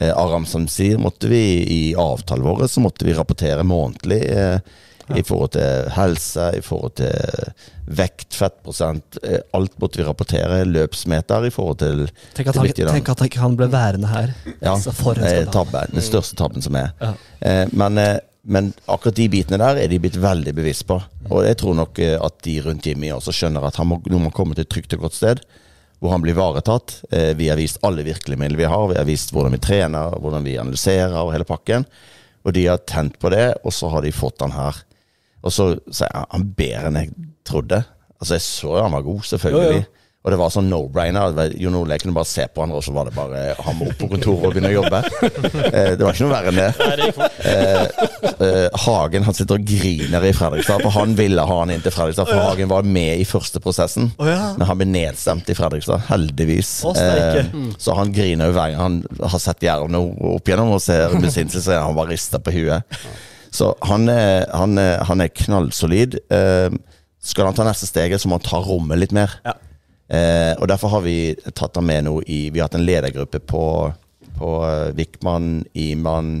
Eh, Aram Samsir måtte vi i avtalen vår så måtte vi rapportere månedlig. Eh, I forhold til helse, i forhold til vekt, fettprosent. Eh, alt måtte vi rapportere. Løpsmeter i forhold til Tenk at, han, tenk at han ble værende her. Ja, Altså, for en eh, tabbe. Den største tabben som er. Ja. Eh, men, men akkurat de bitene der er de blitt veldig bevisst på. Og jeg tror nok eh, at de rundt Jimmy også skjønner at han må, nå må komme til et trygt og godt sted. Hvor han blir ivaretatt. Eh, vi har vist alle virkemidler vi har. Vi har vist hvordan vi trener, hvordan vi analyserer og hele pakken. Og de har tent på det, og så har de fått han her. Og så så er han bedre enn jeg trodde. Altså, jeg så jo han var god, selvfølgelig. Jo, jo. Og det var sånn no-brainer. Det var- Jon Ole kunne bare se på han, og så var det bare han må opp på kontoret og begynne å jobbe. [LAUGHS] Eh, det var ikke noe verre enn det. Eh, eh, Hagen han sitter og griner i Fredrikstad, for han ville ha han inn til Fredrikstad. For Hagen var med i første prosessen, men han ble nedstemt i Fredrikstad. Heldigvis. Eh, så han griner jo hver gang han har sett Jerv opp igjennom og ser besinnelse, så han bare rister på huet. Så han er, han er, han er knallsolid. Eh, skal han ta neste steget, så må han ta rommet litt mer. Ja. Eh, og derfor har vi tatt han med nå i Vi har hatt en ledergruppe på, på eh, Vikman, Iman,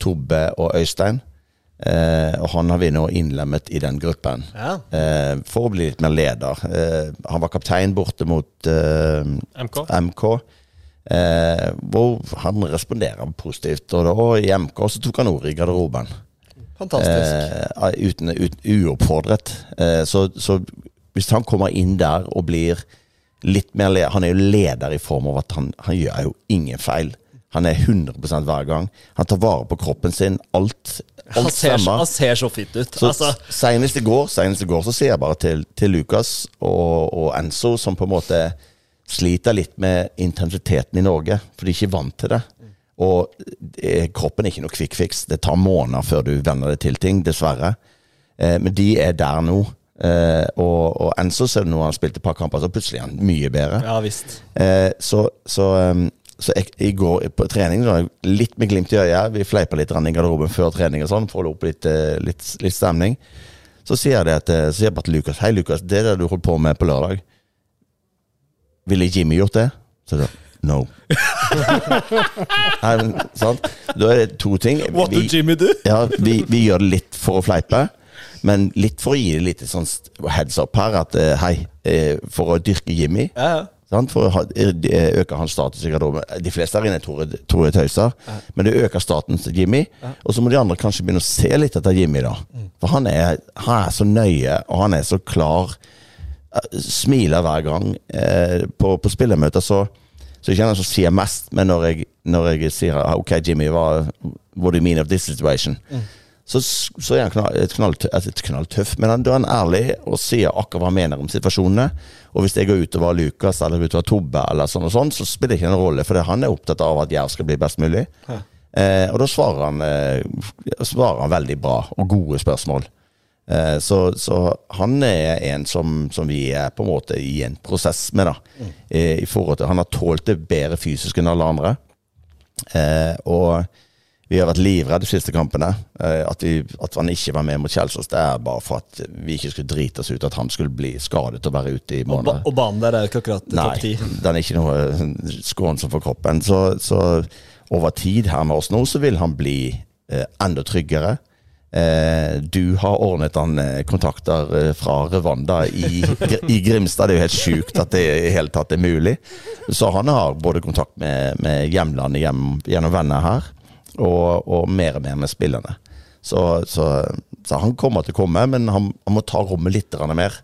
Tobbe og Øystein. Eh, og han har vi nå innlemmet i den gruppen. Ja. Eh, for å bli litt mer leder. Eh, han var kaptein borte mot eh, MK. MK. Eh, hvor han responderer positivt. Og da i MK så tok han ordet i garderoben. Fantastisk. Eh, uten, uten, uoppfordret. Eh, så, så hvis han kommer inn der og blir litt mer leder Han er jo leder i form av at han, han gjør jo ingen feil. Han er 100% hver gang. Han tar vare på kroppen sin. Alt, alt ser, stemmer. han ser så fint ut. Så altså, senest i går Senest i går så sier jeg bare til, til Lukas og, og Enzo, som på en måte sliter litt med intensiteten i Norge, for de er ikke vant til det. Og eh, kroppen er ikke noe quick fix. Det tar måneder før du venner deg til ting, dessverre. Eh, men de er der nå. Eh, og, og Enzo ser du nå han spilte et par kamper, så plutselig er han mye bedre. ja visst. Eh, så så, um, så jeg, i går på trening så litt med glimt i øyet. Vi fleipa litt i garderoben før trening og sånn, holde opp litt, eh, litt, litt stemning. Så sier jeg det at, så sier jeg bare til Lukas Hei, Lukas, det der du holdt på med på lørdag, ville Jimmy gjort det? Så jeg sa no. [LAUGHS] Nei, men, sant? Da er det to ting. What Vi- Jimmy do? ja, vi, vi gjør det litt for å fleipe, men litt for å gi det litt sånn heads up her, at eh, hei, eh, for å dyrke Jimmy. Ja, ja. Sant? For å eh, øke hans status. De fleste her inne tror jeg, tøyser, men det øker statusen til Jimmy. Og så må de andre kanskje begynne å se litt etter Jimmy, da. For han er, han er så nøye, og han er så klar. Smiler hver gang. Eh, på, på spillermøter så så ikke han som sier mest, men når jeg, når jeg sier ah, OK, Jimmy, hva what do you mean of this situation? Så, så er han knall, et knall, men han, da er han ærlig og sier akkurat hva han mener om situasjonene. Og hvis jeg går utover Lukas eller utover Tobbe, eller sånn og sånn, så spiller det ikke noen rolle, for han er opptatt av at Jerv skal bli best mulig. Eh, og da svarer han, eh, svarer han veldig bra, og gode spørsmål. Eh, så, så han er en som, som vi er på en måte i en prosess med, da. Eh, I forhold til Han har tålt det bedre fysisk enn alle andre. Eh, og vi har vært livredde de siste kampene. Eh, at, vi, at han ikke var med mot Kjelsås, det er bare for at vi ikke skulle drite oss ut. At han skulle bli skadet og være ute i Og, ba måneder. og banen der er jo ikke akkurat topp Nei, ti. [LAUGHS] den er ikke noe eh, skånsom for kroppen. Så, så over tid her med oss nå, så vil han bli eh, enda tryggere. Eh, du har ordnet han eh, kontakter fra Rwanda i, i Grimstad. Det er jo helt sjukt at det i hele tatt er mulig. Så han har både kontakt med, med hjemlandet hjem, gjennom venner her, og, og mer og mer med spillerne. Så, så, så han kommer til å komme, men han, han må ta rommet litt mer.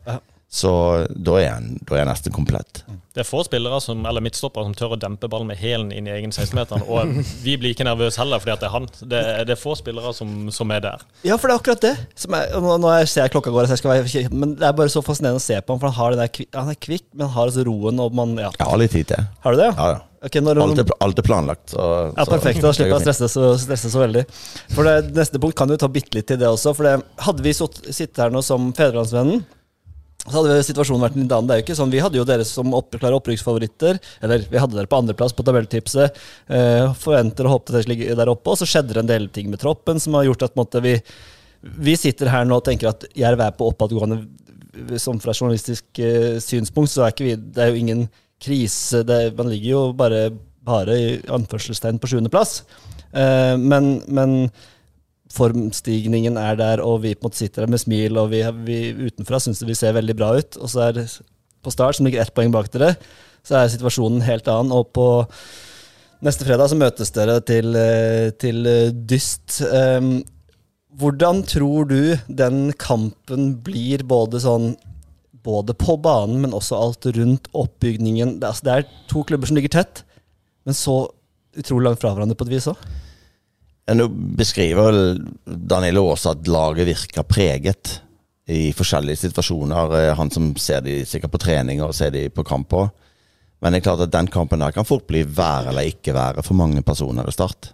Så da er, han, da er han nesten komplett. Det er få spillere som, eller midtstoppere som tør å dempe ballen med hælen inn i egen 16-meter. Og [LAUGHS] vi blir ikke nervøse heller fordi at det er han. Det, det er få spillere som, som er der. Ja, for det er akkurat det. Som er, nå, nå er- ser jeg klokka går, så jeg skal være men det er bare så fascinerende å se på ham. For han, har den der, han er kvikk, men han har altså roen og man Ja. Jeg har litt tid til. Har du det? Ja, ja. Ok, når, Alt er, alt er planlagt. Så, Ja, så- perfekt. Da slipper jeg å stresse så, stresse så veldig. For det Neste punkt kan jo ta bitte litt til det også. For det, Hadde vi sittet her nå som Fedrelandsvennen, så hadde situasjonen vært en annen. Det er jo ikke sånn, Vi hadde jo dere som opp, klare opprykksfavoritter. Eller vi hadde dere på andreplass på tabelltipset. Eh, forventer og at dere ligger ligge der oppe. Og så skjedde det en del ting med troppen som har gjort at måte, vi, vi sitter her nå og tenker at Jerv er på oppadgående. Som fra journalistisk eh, synspunkt så er ikke vi Det er jo ingen krise. Det, man ligger jo bare bare i anførselstegn på sjuendeplass. Eh, men, men formstigningen er der, og vi på en måte sitter der med smil, og vi, vi utenfra syns vi ser veldig bra ut. Og så er på Start, som ligger ett poeng bak dere, så er situasjonen helt annen. Og på neste fredag så møtes dere til, eh, til eh, dyst. Hvordan tror du den kampen blir, både sånn både på banen, men også alt rundt oppbygningen? Det, altså, det er to klubber som ligger tett, men så utrolig langt fra hverandre på et vis òg. Nå beskriver vel også at laget virker preget i forskjellige situasjoner. Eh, Han som ser de sikkert på trening og ser de på kamp òg. Men det er klart at den kampen der kan fort bli være eller ikke være for mange personer i Start.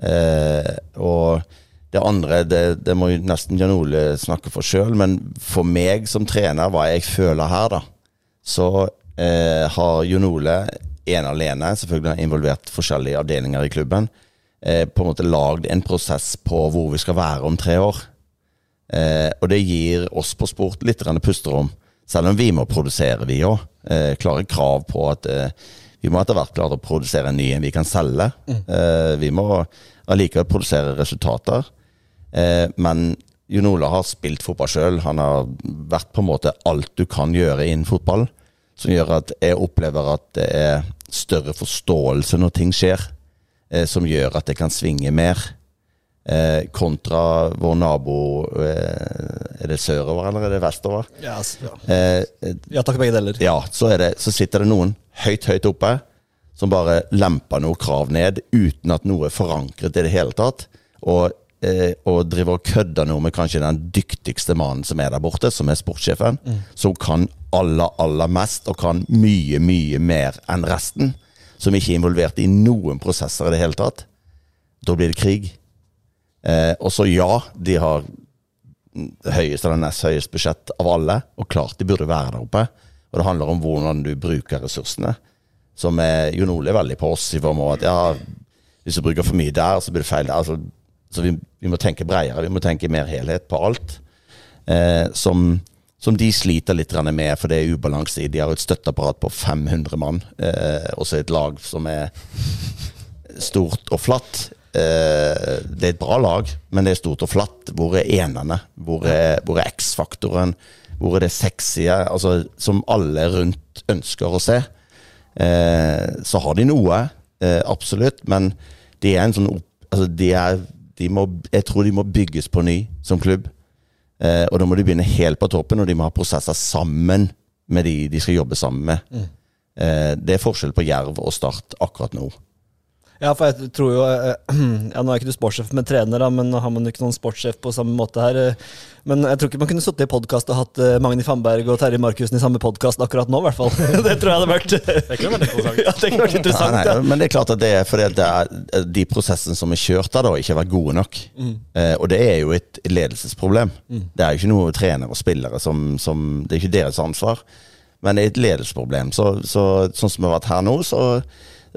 Eh, og det andre, det, det må jo nesten Jan Ole snakke for sjøl, men for meg som trener, hva jeg føler her, da, så eh, har Jon Ole ene alene, selvfølgelig har involvert forskjellige avdelinger i klubben, eh, på en måte lagd en prosess på hvor vi skal være om tre år. Eh, og det gir oss på sport litt pusterom. Selv om vi må produsere, vi òg. Eh, klare krav på at eh, vi må etter hvert klare å produsere en ny en vi kan selge. Eh, vi må allikevel produsere resultater. Eh, men Jon Ola har spilt fotball sjøl. Han har vært på en måte alt du kan gjøre innen fotball. Som gjør at jeg opplever at det er større forståelse når ting skjer. Eh, som gjør at det kan svinge mer. Eh, kontra vår nabo eh, Er det sørover eller er det vestover? Altså, ja. Eh, ja takk, begge deler. ja, så, er det, så sitter det noen høyt, høyt oppe som bare lemper noe krav ned uten at noe er forankret i det hele tatt. Og, eh, og driver og kødder noe med kanskje den dyktigste mannen som er der borte, som er sportssjefen. Som kan aller, aller mest, og kan mye, mye mer enn resten. Som ikke er involvert i noen prosesser i det hele tatt. Da blir det krig. Eh, og så ja, de har høyest eller nest høyest budsjett av alle, og klart de burde være der oppe. Og det handler om hvordan du bruker ressursene. Som er, Jon Ole er veldig på oss i form av at ja, hvis du bruker for mye der, så blir det feil der. Altså, så vi, vi må tenke bredere, vi må tenke mer helhet på alt. Eh, som, som de sliter litt med, for det er ubalanse. De har et støtteapparat på 500 mann, eh, og så et lag som er stort og flatt. Eh, det er et bra lag, men det er stort og flatt. Hvor er enerne? Hvor er, er X-faktoren? Hvor er det sexy? Altså, som alle rundt ønsker å se. Eh, så har de noe, eh, absolutt, men de er en sånn altså, de er, må, Jeg tror de må bygges på ny som klubb. Eh, og da må de begynne helt på toppen, og de må ha prosesser sammen med de de skal jobbe sammen med. Eh, det er forskjell på Jerv og Start akkurat nå. Ja, for jeg tror jo eh, [CLEARS THROAT] Ja, Nå er ikke du sportssjef, men trener, da, men nå har man jo ikke noen sportssjef på samme måte her. eh. Men jeg tror ikke man kunne sittet i podkast og hatt eh, Magni Fannberg og Terje Markussen i samme podkast akkurat nå, i hvert fall. [LAUGHS] det tror jeg hadde vært Det kunne vært interessant. [LAUGHS] Ja, det kunne vært interessant. ja, nei, ja. Men det er klart at det er fordi det er, de prosessene som er kjørt der, da, ikke har vært gode nok. Eh, og det er jo et ledelsesproblem. Det er jo ikke noe trenere og spillere som, som Det er ikke deres ansvar, men det er et ledelsesproblem. Så, så, sånn som vi har vært her nå, så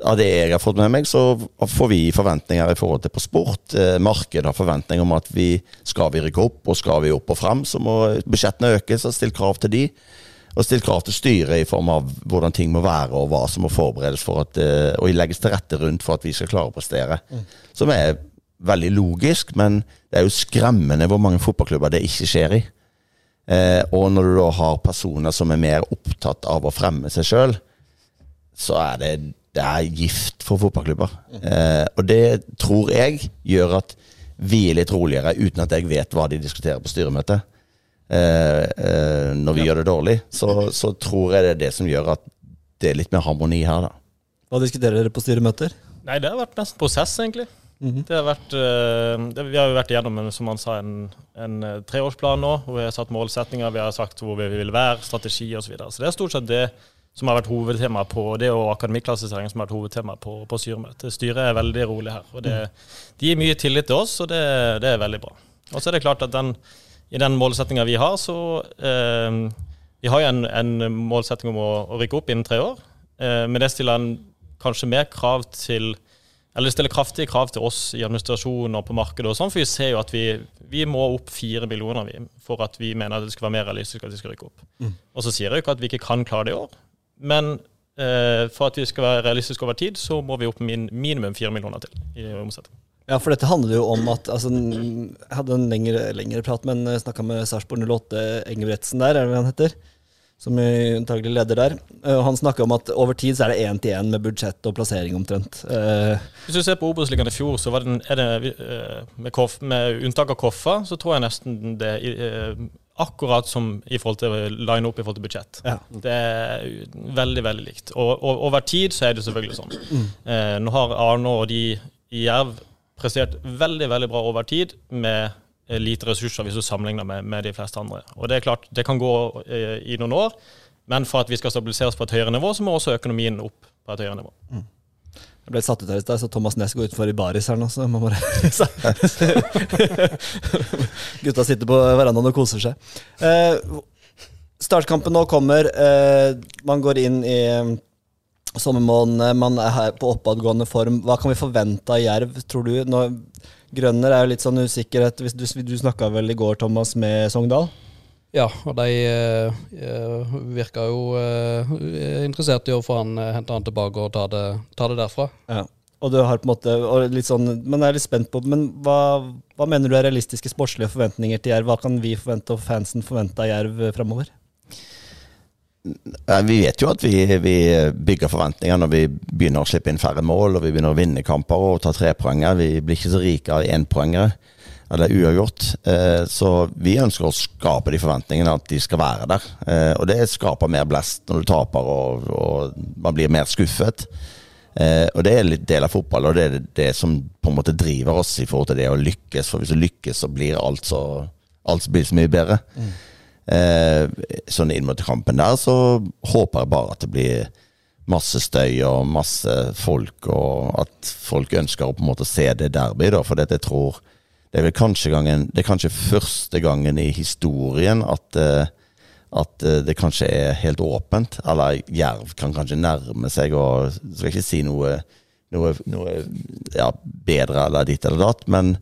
av det jeg har fått med meg, så får vi forventninger i forhold til på sport. Eh, markedet har forventninger om at vi skal vi rykke opp, og skal vi opp og frem, så må budsjettene økes. og Still krav til de. Og still krav til styret i form av hvordan ting må være, og hva som må forberedes for at, eh, og legges til rette rundt for at vi skal klare å prestere. Som er veldig logisk, men det er jo skremmende hvor mange fotballklubber det ikke skjer i. Eh, og når du da har personer som er mer opptatt av å fremme seg sjøl, så er det, det er gift for fotballklubber. Eh, og det tror jeg gjør at vi er litt roligere, uten at jeg vet hva de diskuterer på styremøtet. Eh, eh, når vi gjør det dårlig, så, så tror jeg det er det som gjør at det er litt mer harmoni her, da. Hva diskuterer dere på styremøter? Nei, det har vært nesten prosess, egentlig. Det har vært, eh, det, vi har jo vært igjennom en, som han sa, en, en eh, treårsplan nå, hvor vi har satt målsetninger, vi har sagt hvor vi vil være, strategi osv. Så, videre. så det er stort sett det som har vært hovedtema på det, og akademiklassifisering som har vært hovedtema på, på styremøtet. Styret er veldig rolig her. og det, De gir mye tillit til oss, og det, det er veldig bra. Og så er det klart at den, i den målsettinga vi har, så eh, Vi har jo en, en målsetting om å, å rykke opp innen tre år, eh, men det stiller en kanskje mer krav til eller det stiller kraftige krav til oss i administrasjonen og på markedet. og sånn, For vi ser jo at vi, vi må opp fire millioner vi, for at vi mener at det skal være mer realistisk at vi skal rykke opp. Og så sier jeg jo ikke at vi ikke kan klare det i år, men eh, for at vi skal være realistiske over tid, så må vi opp min, minimum 4 millioner til i omsetning. Ja, for dette handler jo om at altså, Jeg hadde en lengre, lengre prat, men snakka med Sarpsborg 08, Engebretsen der, er det hva han heter? Som antagelig leder der. Eh, og han snakka om at over tid så er det én til én med budsjett og plassering omtrent. Eh, Hvis du ser på Obos-ligaen i fjor, så var det, en- det eh, med, Koff, med unntak av Koffa, så tror jeg nesten det eh, akkurat som i forhold til line up i forhold til budsjett. Ja. Det er veldig, veldig likt. Og, og over tid så er det selvfølgelig sånn. Eh, nå har Arne og de i Jerv prestert veldig, veldig bra over tid med lite ressurser hvis du sammenligner med, med de fleste andre. Og det er klart, det kan gå eh, i noen år, men for at vi skal stabiliseres på et høyere nivå, så må også økonomien opp på et høyere nivå. Jeg ble satt ut her i stad, så Thomas Næss går utfor i baris her nå, så man bare [LAUGHS] Gutta sitter på verandaen og koser seg. Eh, startkampen nå kommer. Eh, man går inn i eh, sommermånedene, man er her på oppadgående form. Hva kan vi forvente av Jerv, tror du? Nå, Grønner er jo litt sånn usikkerhet. Du, du snakka vel i går, Thomas, med Sogndal? Ja, og de eh, eh, virka jo eh, interessert i å få han eh, hente han tilbake og ta det, ta det derfra. Ja. Og du har på en måte og litt sånn, Men jeg er litt spent på Men hva, hva mener du er realistiske sportslige forventninger til Jerv? Hva kan vi forvente og fansen forvente av Jerv framover? Vi vet jo at vi, vi bygger forventninger når vi begynner å slippe inn færre mål og vi begynner å vinne kamper og ta trepoenger. Vi blir ikke så rike av énpoengere eller uavgjort. Eh, Så vi ønsker å skape de forventningene at de skal være der. Eh, Og det skaper mer blest når du taper og, og man blir mer skuffet. Eh, og det er litt del av fotball, og det er det som på en måte driver oss i forhold til det å lykkes. For hvis du lykkes, så blir alt så, alt blir så mye bedre. Sånn inn mot kampen der, så håper jeg bare at det blir masse støy og masse folk, og at folk ønsker å på en måte se det derby, da. For det jeg tror det er vel kanskje gangen Det er kanskje første gangen i historien at eh, at eh, det kanskje er helt åpent, eller Jerv kan kanskje nærme seg og Skal ikke si noe, noe, noe ja, bedre eller ditt eller datt, men,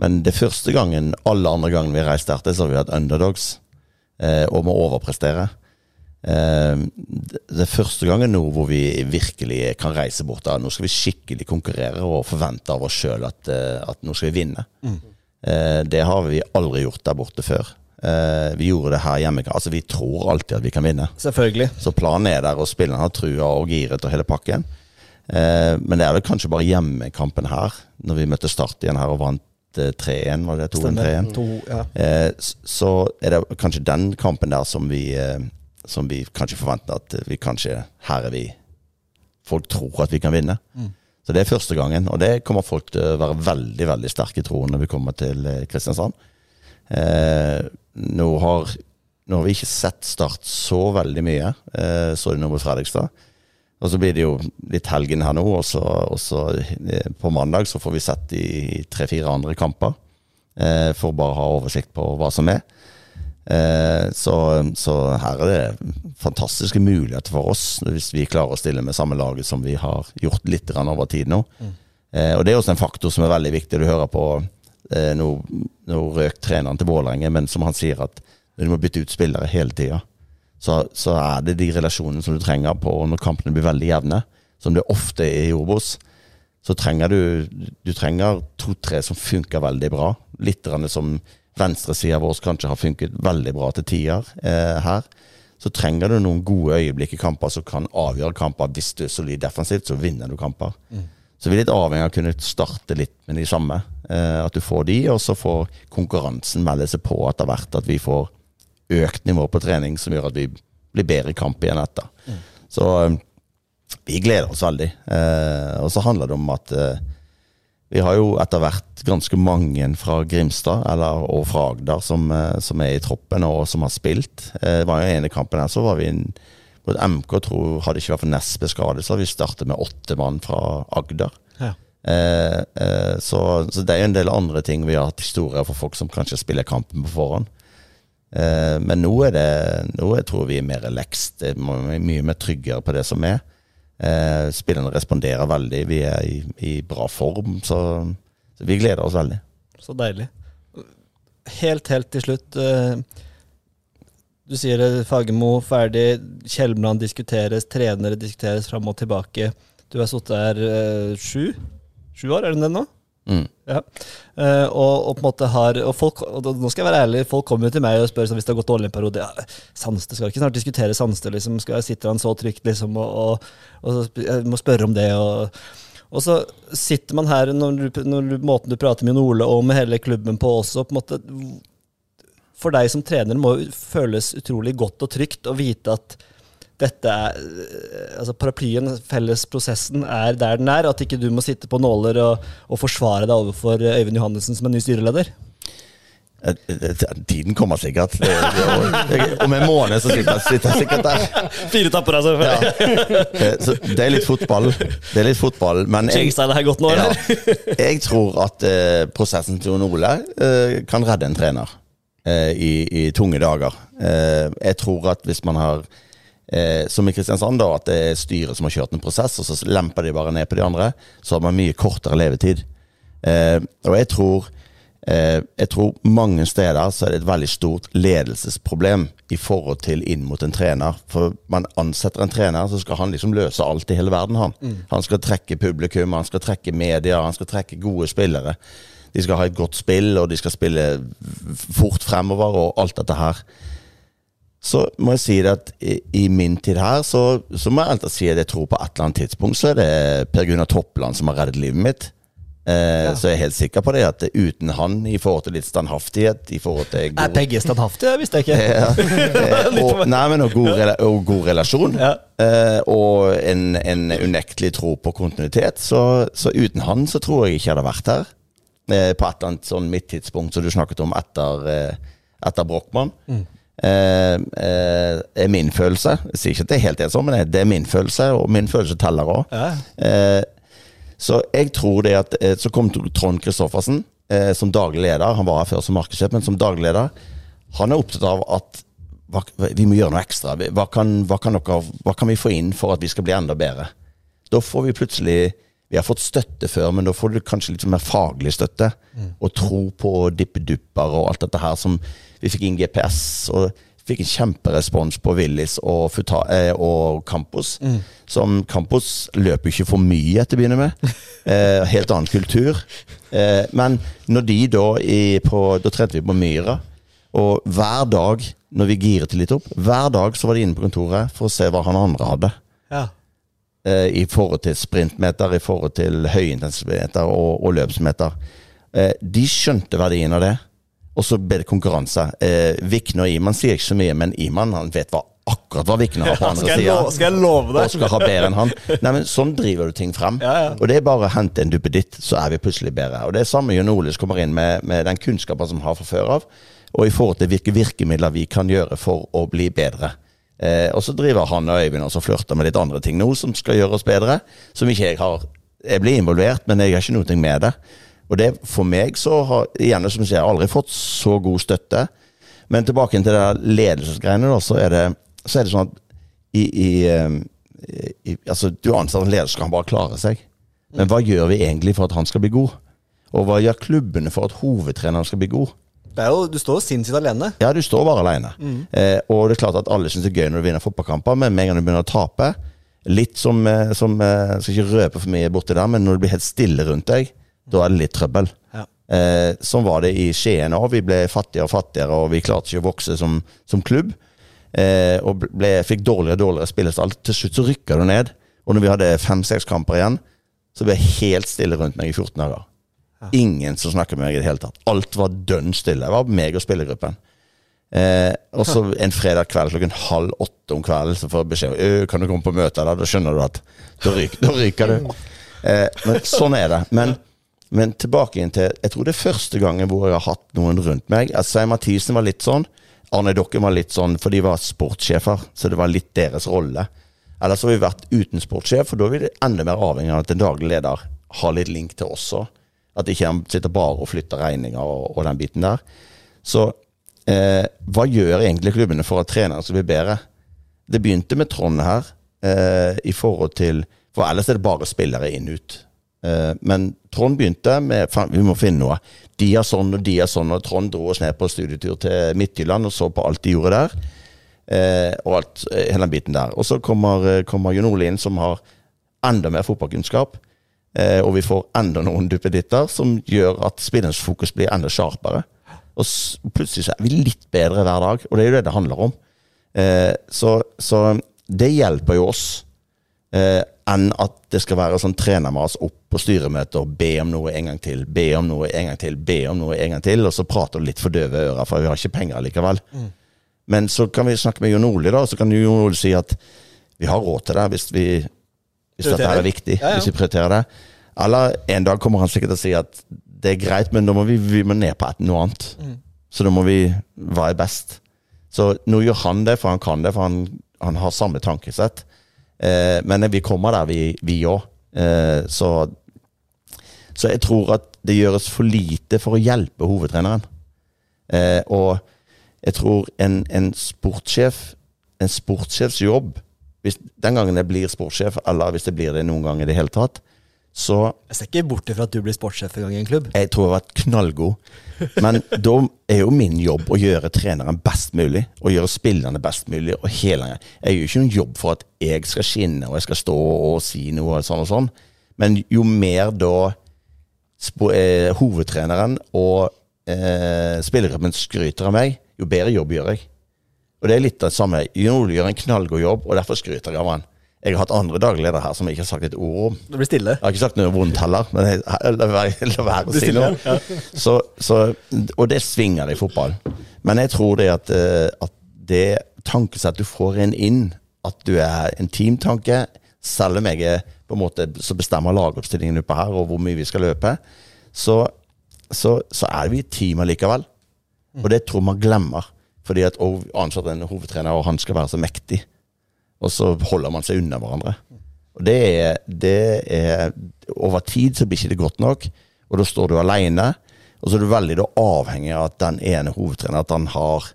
men det første gangen, alle andre gangene vi har reist der så har vi hatt underdogs eh, og må overprestere. Eh, det er første gangen nå hvor vi virkelig kan reise bort Da. Nå skal vi skikkelig konkurrere og forvente av oss sjøl at, eh, at nå skal vi vinne. Eh, det har vi aldri gjort der borte før. Eh, vi gjorde det her hjemme. Altså Vi tror alltid at vi kan vinne. Selvfølgelig. Så planen er der, og spillerne har trua og giret og hele pakken. Eh, men det er vel kanskje bare hjemmekampen her, når vi møtte Start igjen her og vant eh, 3-1, var det 2-1-3-1? Ja. Eh, så er det kanskje den kampen der som vi, som vi kanskje forventer at vi kanskje Her er vi Folk tror at vi kan vinne. Så det er første gangen, og det kommer folk til å være veldig veldig sterke i troen når vi kommer til eh, Kristiansand. Eh, nå, har, nå har vi ikke sett Start så veldig mye, eh, så det nå mot Fredrikstad. Og så blir det jo litt helgen her nå, og så, og så eh, på mandag så får vi sett de tre-fire andre kamper. Eh, for bare å ha oversikt på hva som er. Eh, så, så her er det fantastiske muligheter for oss, hvis vi klarer å stille med samme laget som vi har gjort litt over tid nå. Mm. og det er også en faktor som er veldig viktig. Du hører på eh, Nå, nå røk treneren til Vålerenga, men som han sier at du må bytte ut spillere hele tida så, så er det de relasjonene som du trenger på når kampene blir veldig jevne, som det ofte er i Obos. Så trenger du Du trenger to-tre som funker veldig bra. Litt som venstresida vår kanskje har funket veldig bra til tider eh, her. Så trenger du noen gode øyeblikk i kamper som kan avgjøre kamper. Hvis du er solid defensivt, så vinner du kamper. Så vi er litt avhengig av å kunne starte litt med de samme. Eh, at du får de, og så får konkurransen melde seg på etter hvert. At vi får økt nivå på trening som gjør at vi blir bedre i kamp igjen etter. Så eh, vi gleder oss veldig. Eh, og så handler det om at eh, vi har jo etter hvert ganske mange fra Grimstad eller, og fra Agder som, eh, som er i troppen og som har spilt. Eh, det var jo ene kampen her, så var vi en, MK, tror, hadde ikke vært for Nesbø skade, så hadde vi startet med åtte mann fra Agder. Ja. Eh, eh, så, så det er jo en del andre ting vi har hatt historier for folk som kanskje spiller kampen på forhånd. Eh, men nå er det Nå jeg tror vi er mer relaxed, er mye mer tryggere på det som er. Eh, spillerne responderer veldig, vi er i, i bra form, så, så vi gleder oss veldig. Så deilig. Helt, helt til slutt. eh, Du sier det, Fagermo ferdig, Kjelmeland diskuteres, trenere diskuteres fram og tilbake. Du har sittet her eh, sju? Sju år, er det det nå? Mm. Ja. Uh, og, og på en måte har Og folk og nå skal jeg være ærlig, folk kommer jo til meg og spør sånn, hvis det har gått dårlig en periode. Ja, Sandstø, skal ikke snart diskutere Sandstø? Liksom, skal jeg Sitter han så trygt, liksom? Og, og, og jeg må spørre om det. Og, og så sitter man her, når du, når du, måten du prater med Ole og med hele klubben på også, på en måte For deg som trener må jo føles utrolig godt og trygt å vite at dette er eh, Altså paraplyen, fellesprosessen, er der den er. At ikke du må sitte på nåler og, og forsvare deg overfor eh, Øyvind Johannessen som en ny styreleder. Eh, Tiden kommer sikkert. Det- det- Om en måned så sitter jeg sikkert der. Fire tapper, altså. Ja. Så det er litt fotball. Det er litt fotball, men jeg, nå, ja, jeg tror at eh, prosessen til Jon Ole eh, kan redde en trener eh, i, i tunge dager. Eh, jeg tror at hvis man har eh, som i Kristiansand, da, at det er styret som har kjørt en prosess, og så lemper de bare ned på de andre, så har man mye kortere levetid. Eh, og jeg tror eh, Jeg tror mange steder så er det et veldig stort ledelsesproblem i forhold til inn mot en trener. For man ansetter en trener, så skal han liksom løse alt i hele verden, han. Han skal trekke publikum, han skal trekke media, han skal trekke gode spillere. De skal ha et godt spill, og de skal spille fort fremover, og alt dette her. Så må jeg si det at i, i min tid her, så, så må jeg alltid si at jeg tror på et eller annet tidspunkt så er det Per Gunnar Toppland som har reddet livet mitt. Eh, Så jeg er helt sikker på det, at uten han, i forhold til litt standhaftighet, i forhold til god... Er begge standhaftige? Visste jeg ikke. [LAUGHS] ja, [LAUGHS] eh, og, nei, men, og, god, rela- og god relasjon. Ja. Eh, og en, en unektelig tro på kontinuitet. Så, så uten han så tror jeg ikke jeg hadde vært her. Eh, på et eller annet sånn midttidspunkt som du snakket om etter, eh, etter Brochmann. Eh, er min følelse. Jeg sier ikke at det er helt sånn, men det er min følelse, og min følelse teller òg. Ja. Eh, så jeg tror det at eh, Så kom Trond Christoffersen eh, som daglig leder. Han var her før som markedssjef, men som daglig leder. Han er opptatt av at hva, vi må gjøre noe ekstra. Hva kan, hva, kan dere, hva kan vi få inn for at vi skal bli enda bedre? Da får vi plutselig Vi har fått støtte før, men da får du kanskje litt mer faglig støtte. Og tro på dippedupper og alt dette her som Vi fikk inn GPS. og Fikk en kjemperespons på Willis og, Futa, eh, og Campos. Som Campos løper ikke for mye etter å begynne med. [LAUGHS] Eh, helt annen kultur. Eh, men når de da i, på, Da trente vi på Myra. Og hver dag når vi giret litt opp, hver dag så var de inne på kontoret for å se hva han andre hadde. Ja. Eh, I forhold til sprintmeter, i forhold til høyintensivmeter og, og løpsmeter. Eh, de skjønte verdien av det. Og så ble det konkurranse. Eh, Vikne og Iman sier ikke så mye, men Iman han vet hva, akkurat hva Vikne har på andre sida. skal jeg love Og skal ha bedre enn han. Nei, men Sånn driver du ting frem. Ja, ja. Og det er bare å hente en duppeditt, så er vi plutselig bedre. Og Det er samme Jon Olis kommer inn med, med den kunnskapen som han har fra før av, og i forhold til hvilke virkemidler vi kan gjøre for å bli bedre. Eh, og så driver han og Øyvind og flørter med litt andre ting nå som skal gjøre oss bedre. Som ikke jeg har Jeg blir involvert, men jeg har ikke noe med det. Og det for meg så har igjen som jeg har aldri fått så god støtte. Men tilbake til det ledelsesgreiene, da, så er det, så er det sånn at i, i, eh, i Altså, du anser en leder som kan bare klare seg. Men hva gjør vi egentlig for at han skal bli god? Og hva gjør klubbene for at hovedtreneren skal bli god? Jo, du står jo sinnssykt alene. Ja, du står bare alene. Eh, og det er klart at alle syns det er gøy når du vinner fotballkamper, men med en gang du begynner å tape Litt som, eh, som eh, skal ikke røpe for mye borti der, men når det blir helt stille rundt deg, da er det litt trøbbel. Ja. Eh, sånn var det i Skien òg. Vi ble fattigere og fattigere, og vi klarte ikke å vokse som, som klubb. Eh, og ble, fikk dårligere og dårligere spillestall. Til slutt så rykka det ned. Og når vi hadde fem-seks kamper igjen, så ble jeg helt stille rundt meg i 14 dager. Ingen som snakker med meg i det hele tatt. Alt var dønn stille. Det var meg og spillergruppen. Eh, og så [LAUGHS] en fredag kveld klokken halv åtte om kvelden så får jeg beskjed om «Øh, kan du komme på møte. Da, da skjønner du at da, ryker, da ryker du. Eh, men sånn er det. Men, men tilbake inn til Jeg tror det er første gangen hvor jeg har hatt noen rundt meg. Altså, Svein Mathisen var litt sånn. Arne Dokken var litt sånn, for de var sportssjefer, så det var litt deres rolle. Ellers har vi vært uten sportssjef, for da er vi enda mer avhengig av at en daglig leder har litt link til oss òg. At ikke han sitter bare og flytter regninger og, og den biten der. Så eh, hva gjør egentlig klubbene for at treneren skal bli bedre? Det begynte med Trond her, eh, i forhold til For ellers er det bare spillere inn-ut. Eh, men Trond begynte med Vi må finne noe. De er sånn og de er sånn, og Trond dro oss ned på studietur til Midtjylland og så på alt de gjorde der. Eh, og alt, eh, hele den biten der. Og så kommer, eh, kommer Jon Ole inn, som har enda mer fotballkunnskap. Eh, og vi får enda noen duppeditter som gjør at spillerens fokus blir enda sharpere. Og plutselig så er vi litt bedre hver dag, og det er jo det det handler om. Eh, så, så det hjelper jo oss, eh, enn at det skal være sånn trenermas opp på styremøter og be om noe en gang til, be om noe en gang til, be om noe en gang til, og så prater du litt for døve ører, for vi har ikke penger likevel. Men så kan vi snakke med Jon Ole, da, så kan Jon Ole si at vi har råd til det hvis, vi, hvis dette her er viktig. Ja, ja. Hvis vi prioriterer det. Eller en dag kommer han sikkert til å si at det er greit, men da må vi, vi må ned på et, noe annet. Så da må vi være best. Så nå gjør han det, for han kan det, for han, han har samme tankesett. Eh, men vi kommer der, vi òg. Eh, så, så jeg tror at det gjøres for lite for å hjelpe hovedtreneren. Eh, og jeg tror en, en sportssjef, en sportssjefs jobb, hvis, den gangen jeg blir sportssjef, eller hvis det blir det noen gang i det hele tatt, så Jeg ser ikke bort ifra at du blir sportssjef en gang i en klubb. jeg tror jeg har vært knallgod. Men da er jo min jobb å gjøre treneren best mulig, og gjøre spillerne best mulig. og hele Jeg gjør ikke noen jobb for at jeg skal skinne og jeg skal stå og si noe og sånn og sånn. Men jo mer da eh, hovedtreneren og eh, spillergruppen skryter av meg, jo bedre jobb gjør jeg. Og det er litt av det samme. Jon gjør en knallgod jobb, og derfor skryter jeg av han. Jeg har hatt andre dagledere her som jeg ikke har sagt et ord om. Det blir stille. Jeg har ikke sagt noe vondt heller, men jeg, [LAUGHS] la være å si noe. [LAUGHS] Så, så, og det svinger det i fotball. Men jeg tror det at, eh, at det tankesett du får en inn, at du er en teamtanke, selv om jeg er på en måte så bestemmer lagoppstillingen oppe her, og hvor mye vi skal løpe, så, så, så er vi et team allikevel. Og det tror man glemmer. Fordi at å ansette en hovedtrener, og han skal være så mektig. Og så holder man seg unna hverandre. Og det er, det er Over tid så blir ikke det godt nok, og da står du alene. Og så er du veldig da avhengig av at den ene hovedtreneren at han har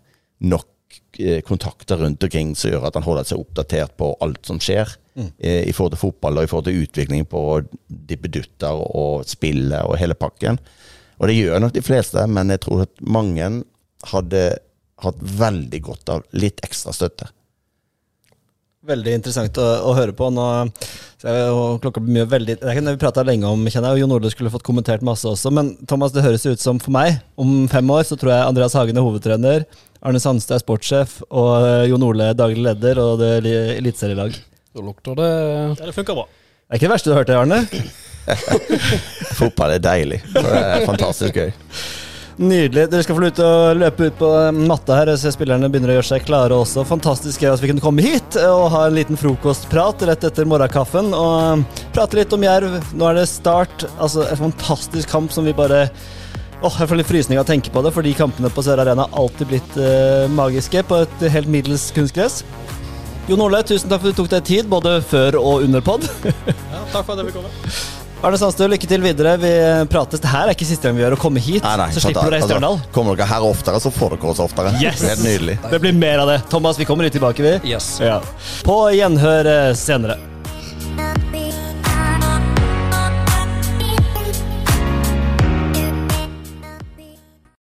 nok eh, kontakter rundt omkring som gjør at han holder seg oppdatert på alt som skjer. eh, I forhold til fotball og i forhold til utvikling på dippedutter og spillet og hele pakken. Og det gjør nok de fleste, men jeg tror at mange hadde hatt veldig godt av litt ekstra støtte. Veldig interessant å, å høre på. Nå, klokka blir mye veldig Det er ikke noe vi prata lenge om, kjenner jeg. Jon Ole skulle fått kommentert masse også. Men Thomas, det høres ut som for meg, om fem år så tror jeg Andreas Hagen er hovedtrener. Arne Sandstad er sportssjef, og eh, Jon Ole er daglig leder og det er li- eliteserielag. Da lukter det Ja, det funker bra. Det er ikke det verste du har hørt, det, Arne? [LAUGHS] Fotball er deilig. Det er fantastisk gøy. Nydelig. Dere skal få lov og løpe ut på matta her. så spillerne begynner å gjøre seg klare også. Fantastisk at vi kunne komme hit og ha en liten frokostprat rett etter morgenkaffen. Og prate litt om Jerv. Nå er det start. Altså, en fantastisk kamp som vi bare Åh, Jeg får litt frysning av å tenke på det, for de kampene på Sør Arena har alltid blitt uh, magiske på et helt middels kunstgress. Jon Ole, tusen takk for at du tok deg tid, både før og under pod. [LAUGHS] Ja, takk for at jeg fikk komme. Arne Sandstø, lykke til videre. Vi prates. Det her er ikke siste gang vi gjør å komme hit, Nei, nei, så slipper du deg i Stjørdal. Altså, kommer dere her oftere, så får dere oss oftere. Yes! Det er nydelig. Det blir mer av det. Thomas, vi kommer litt tilbake, vi. Yes. Ja. På gjenhør eh, senere.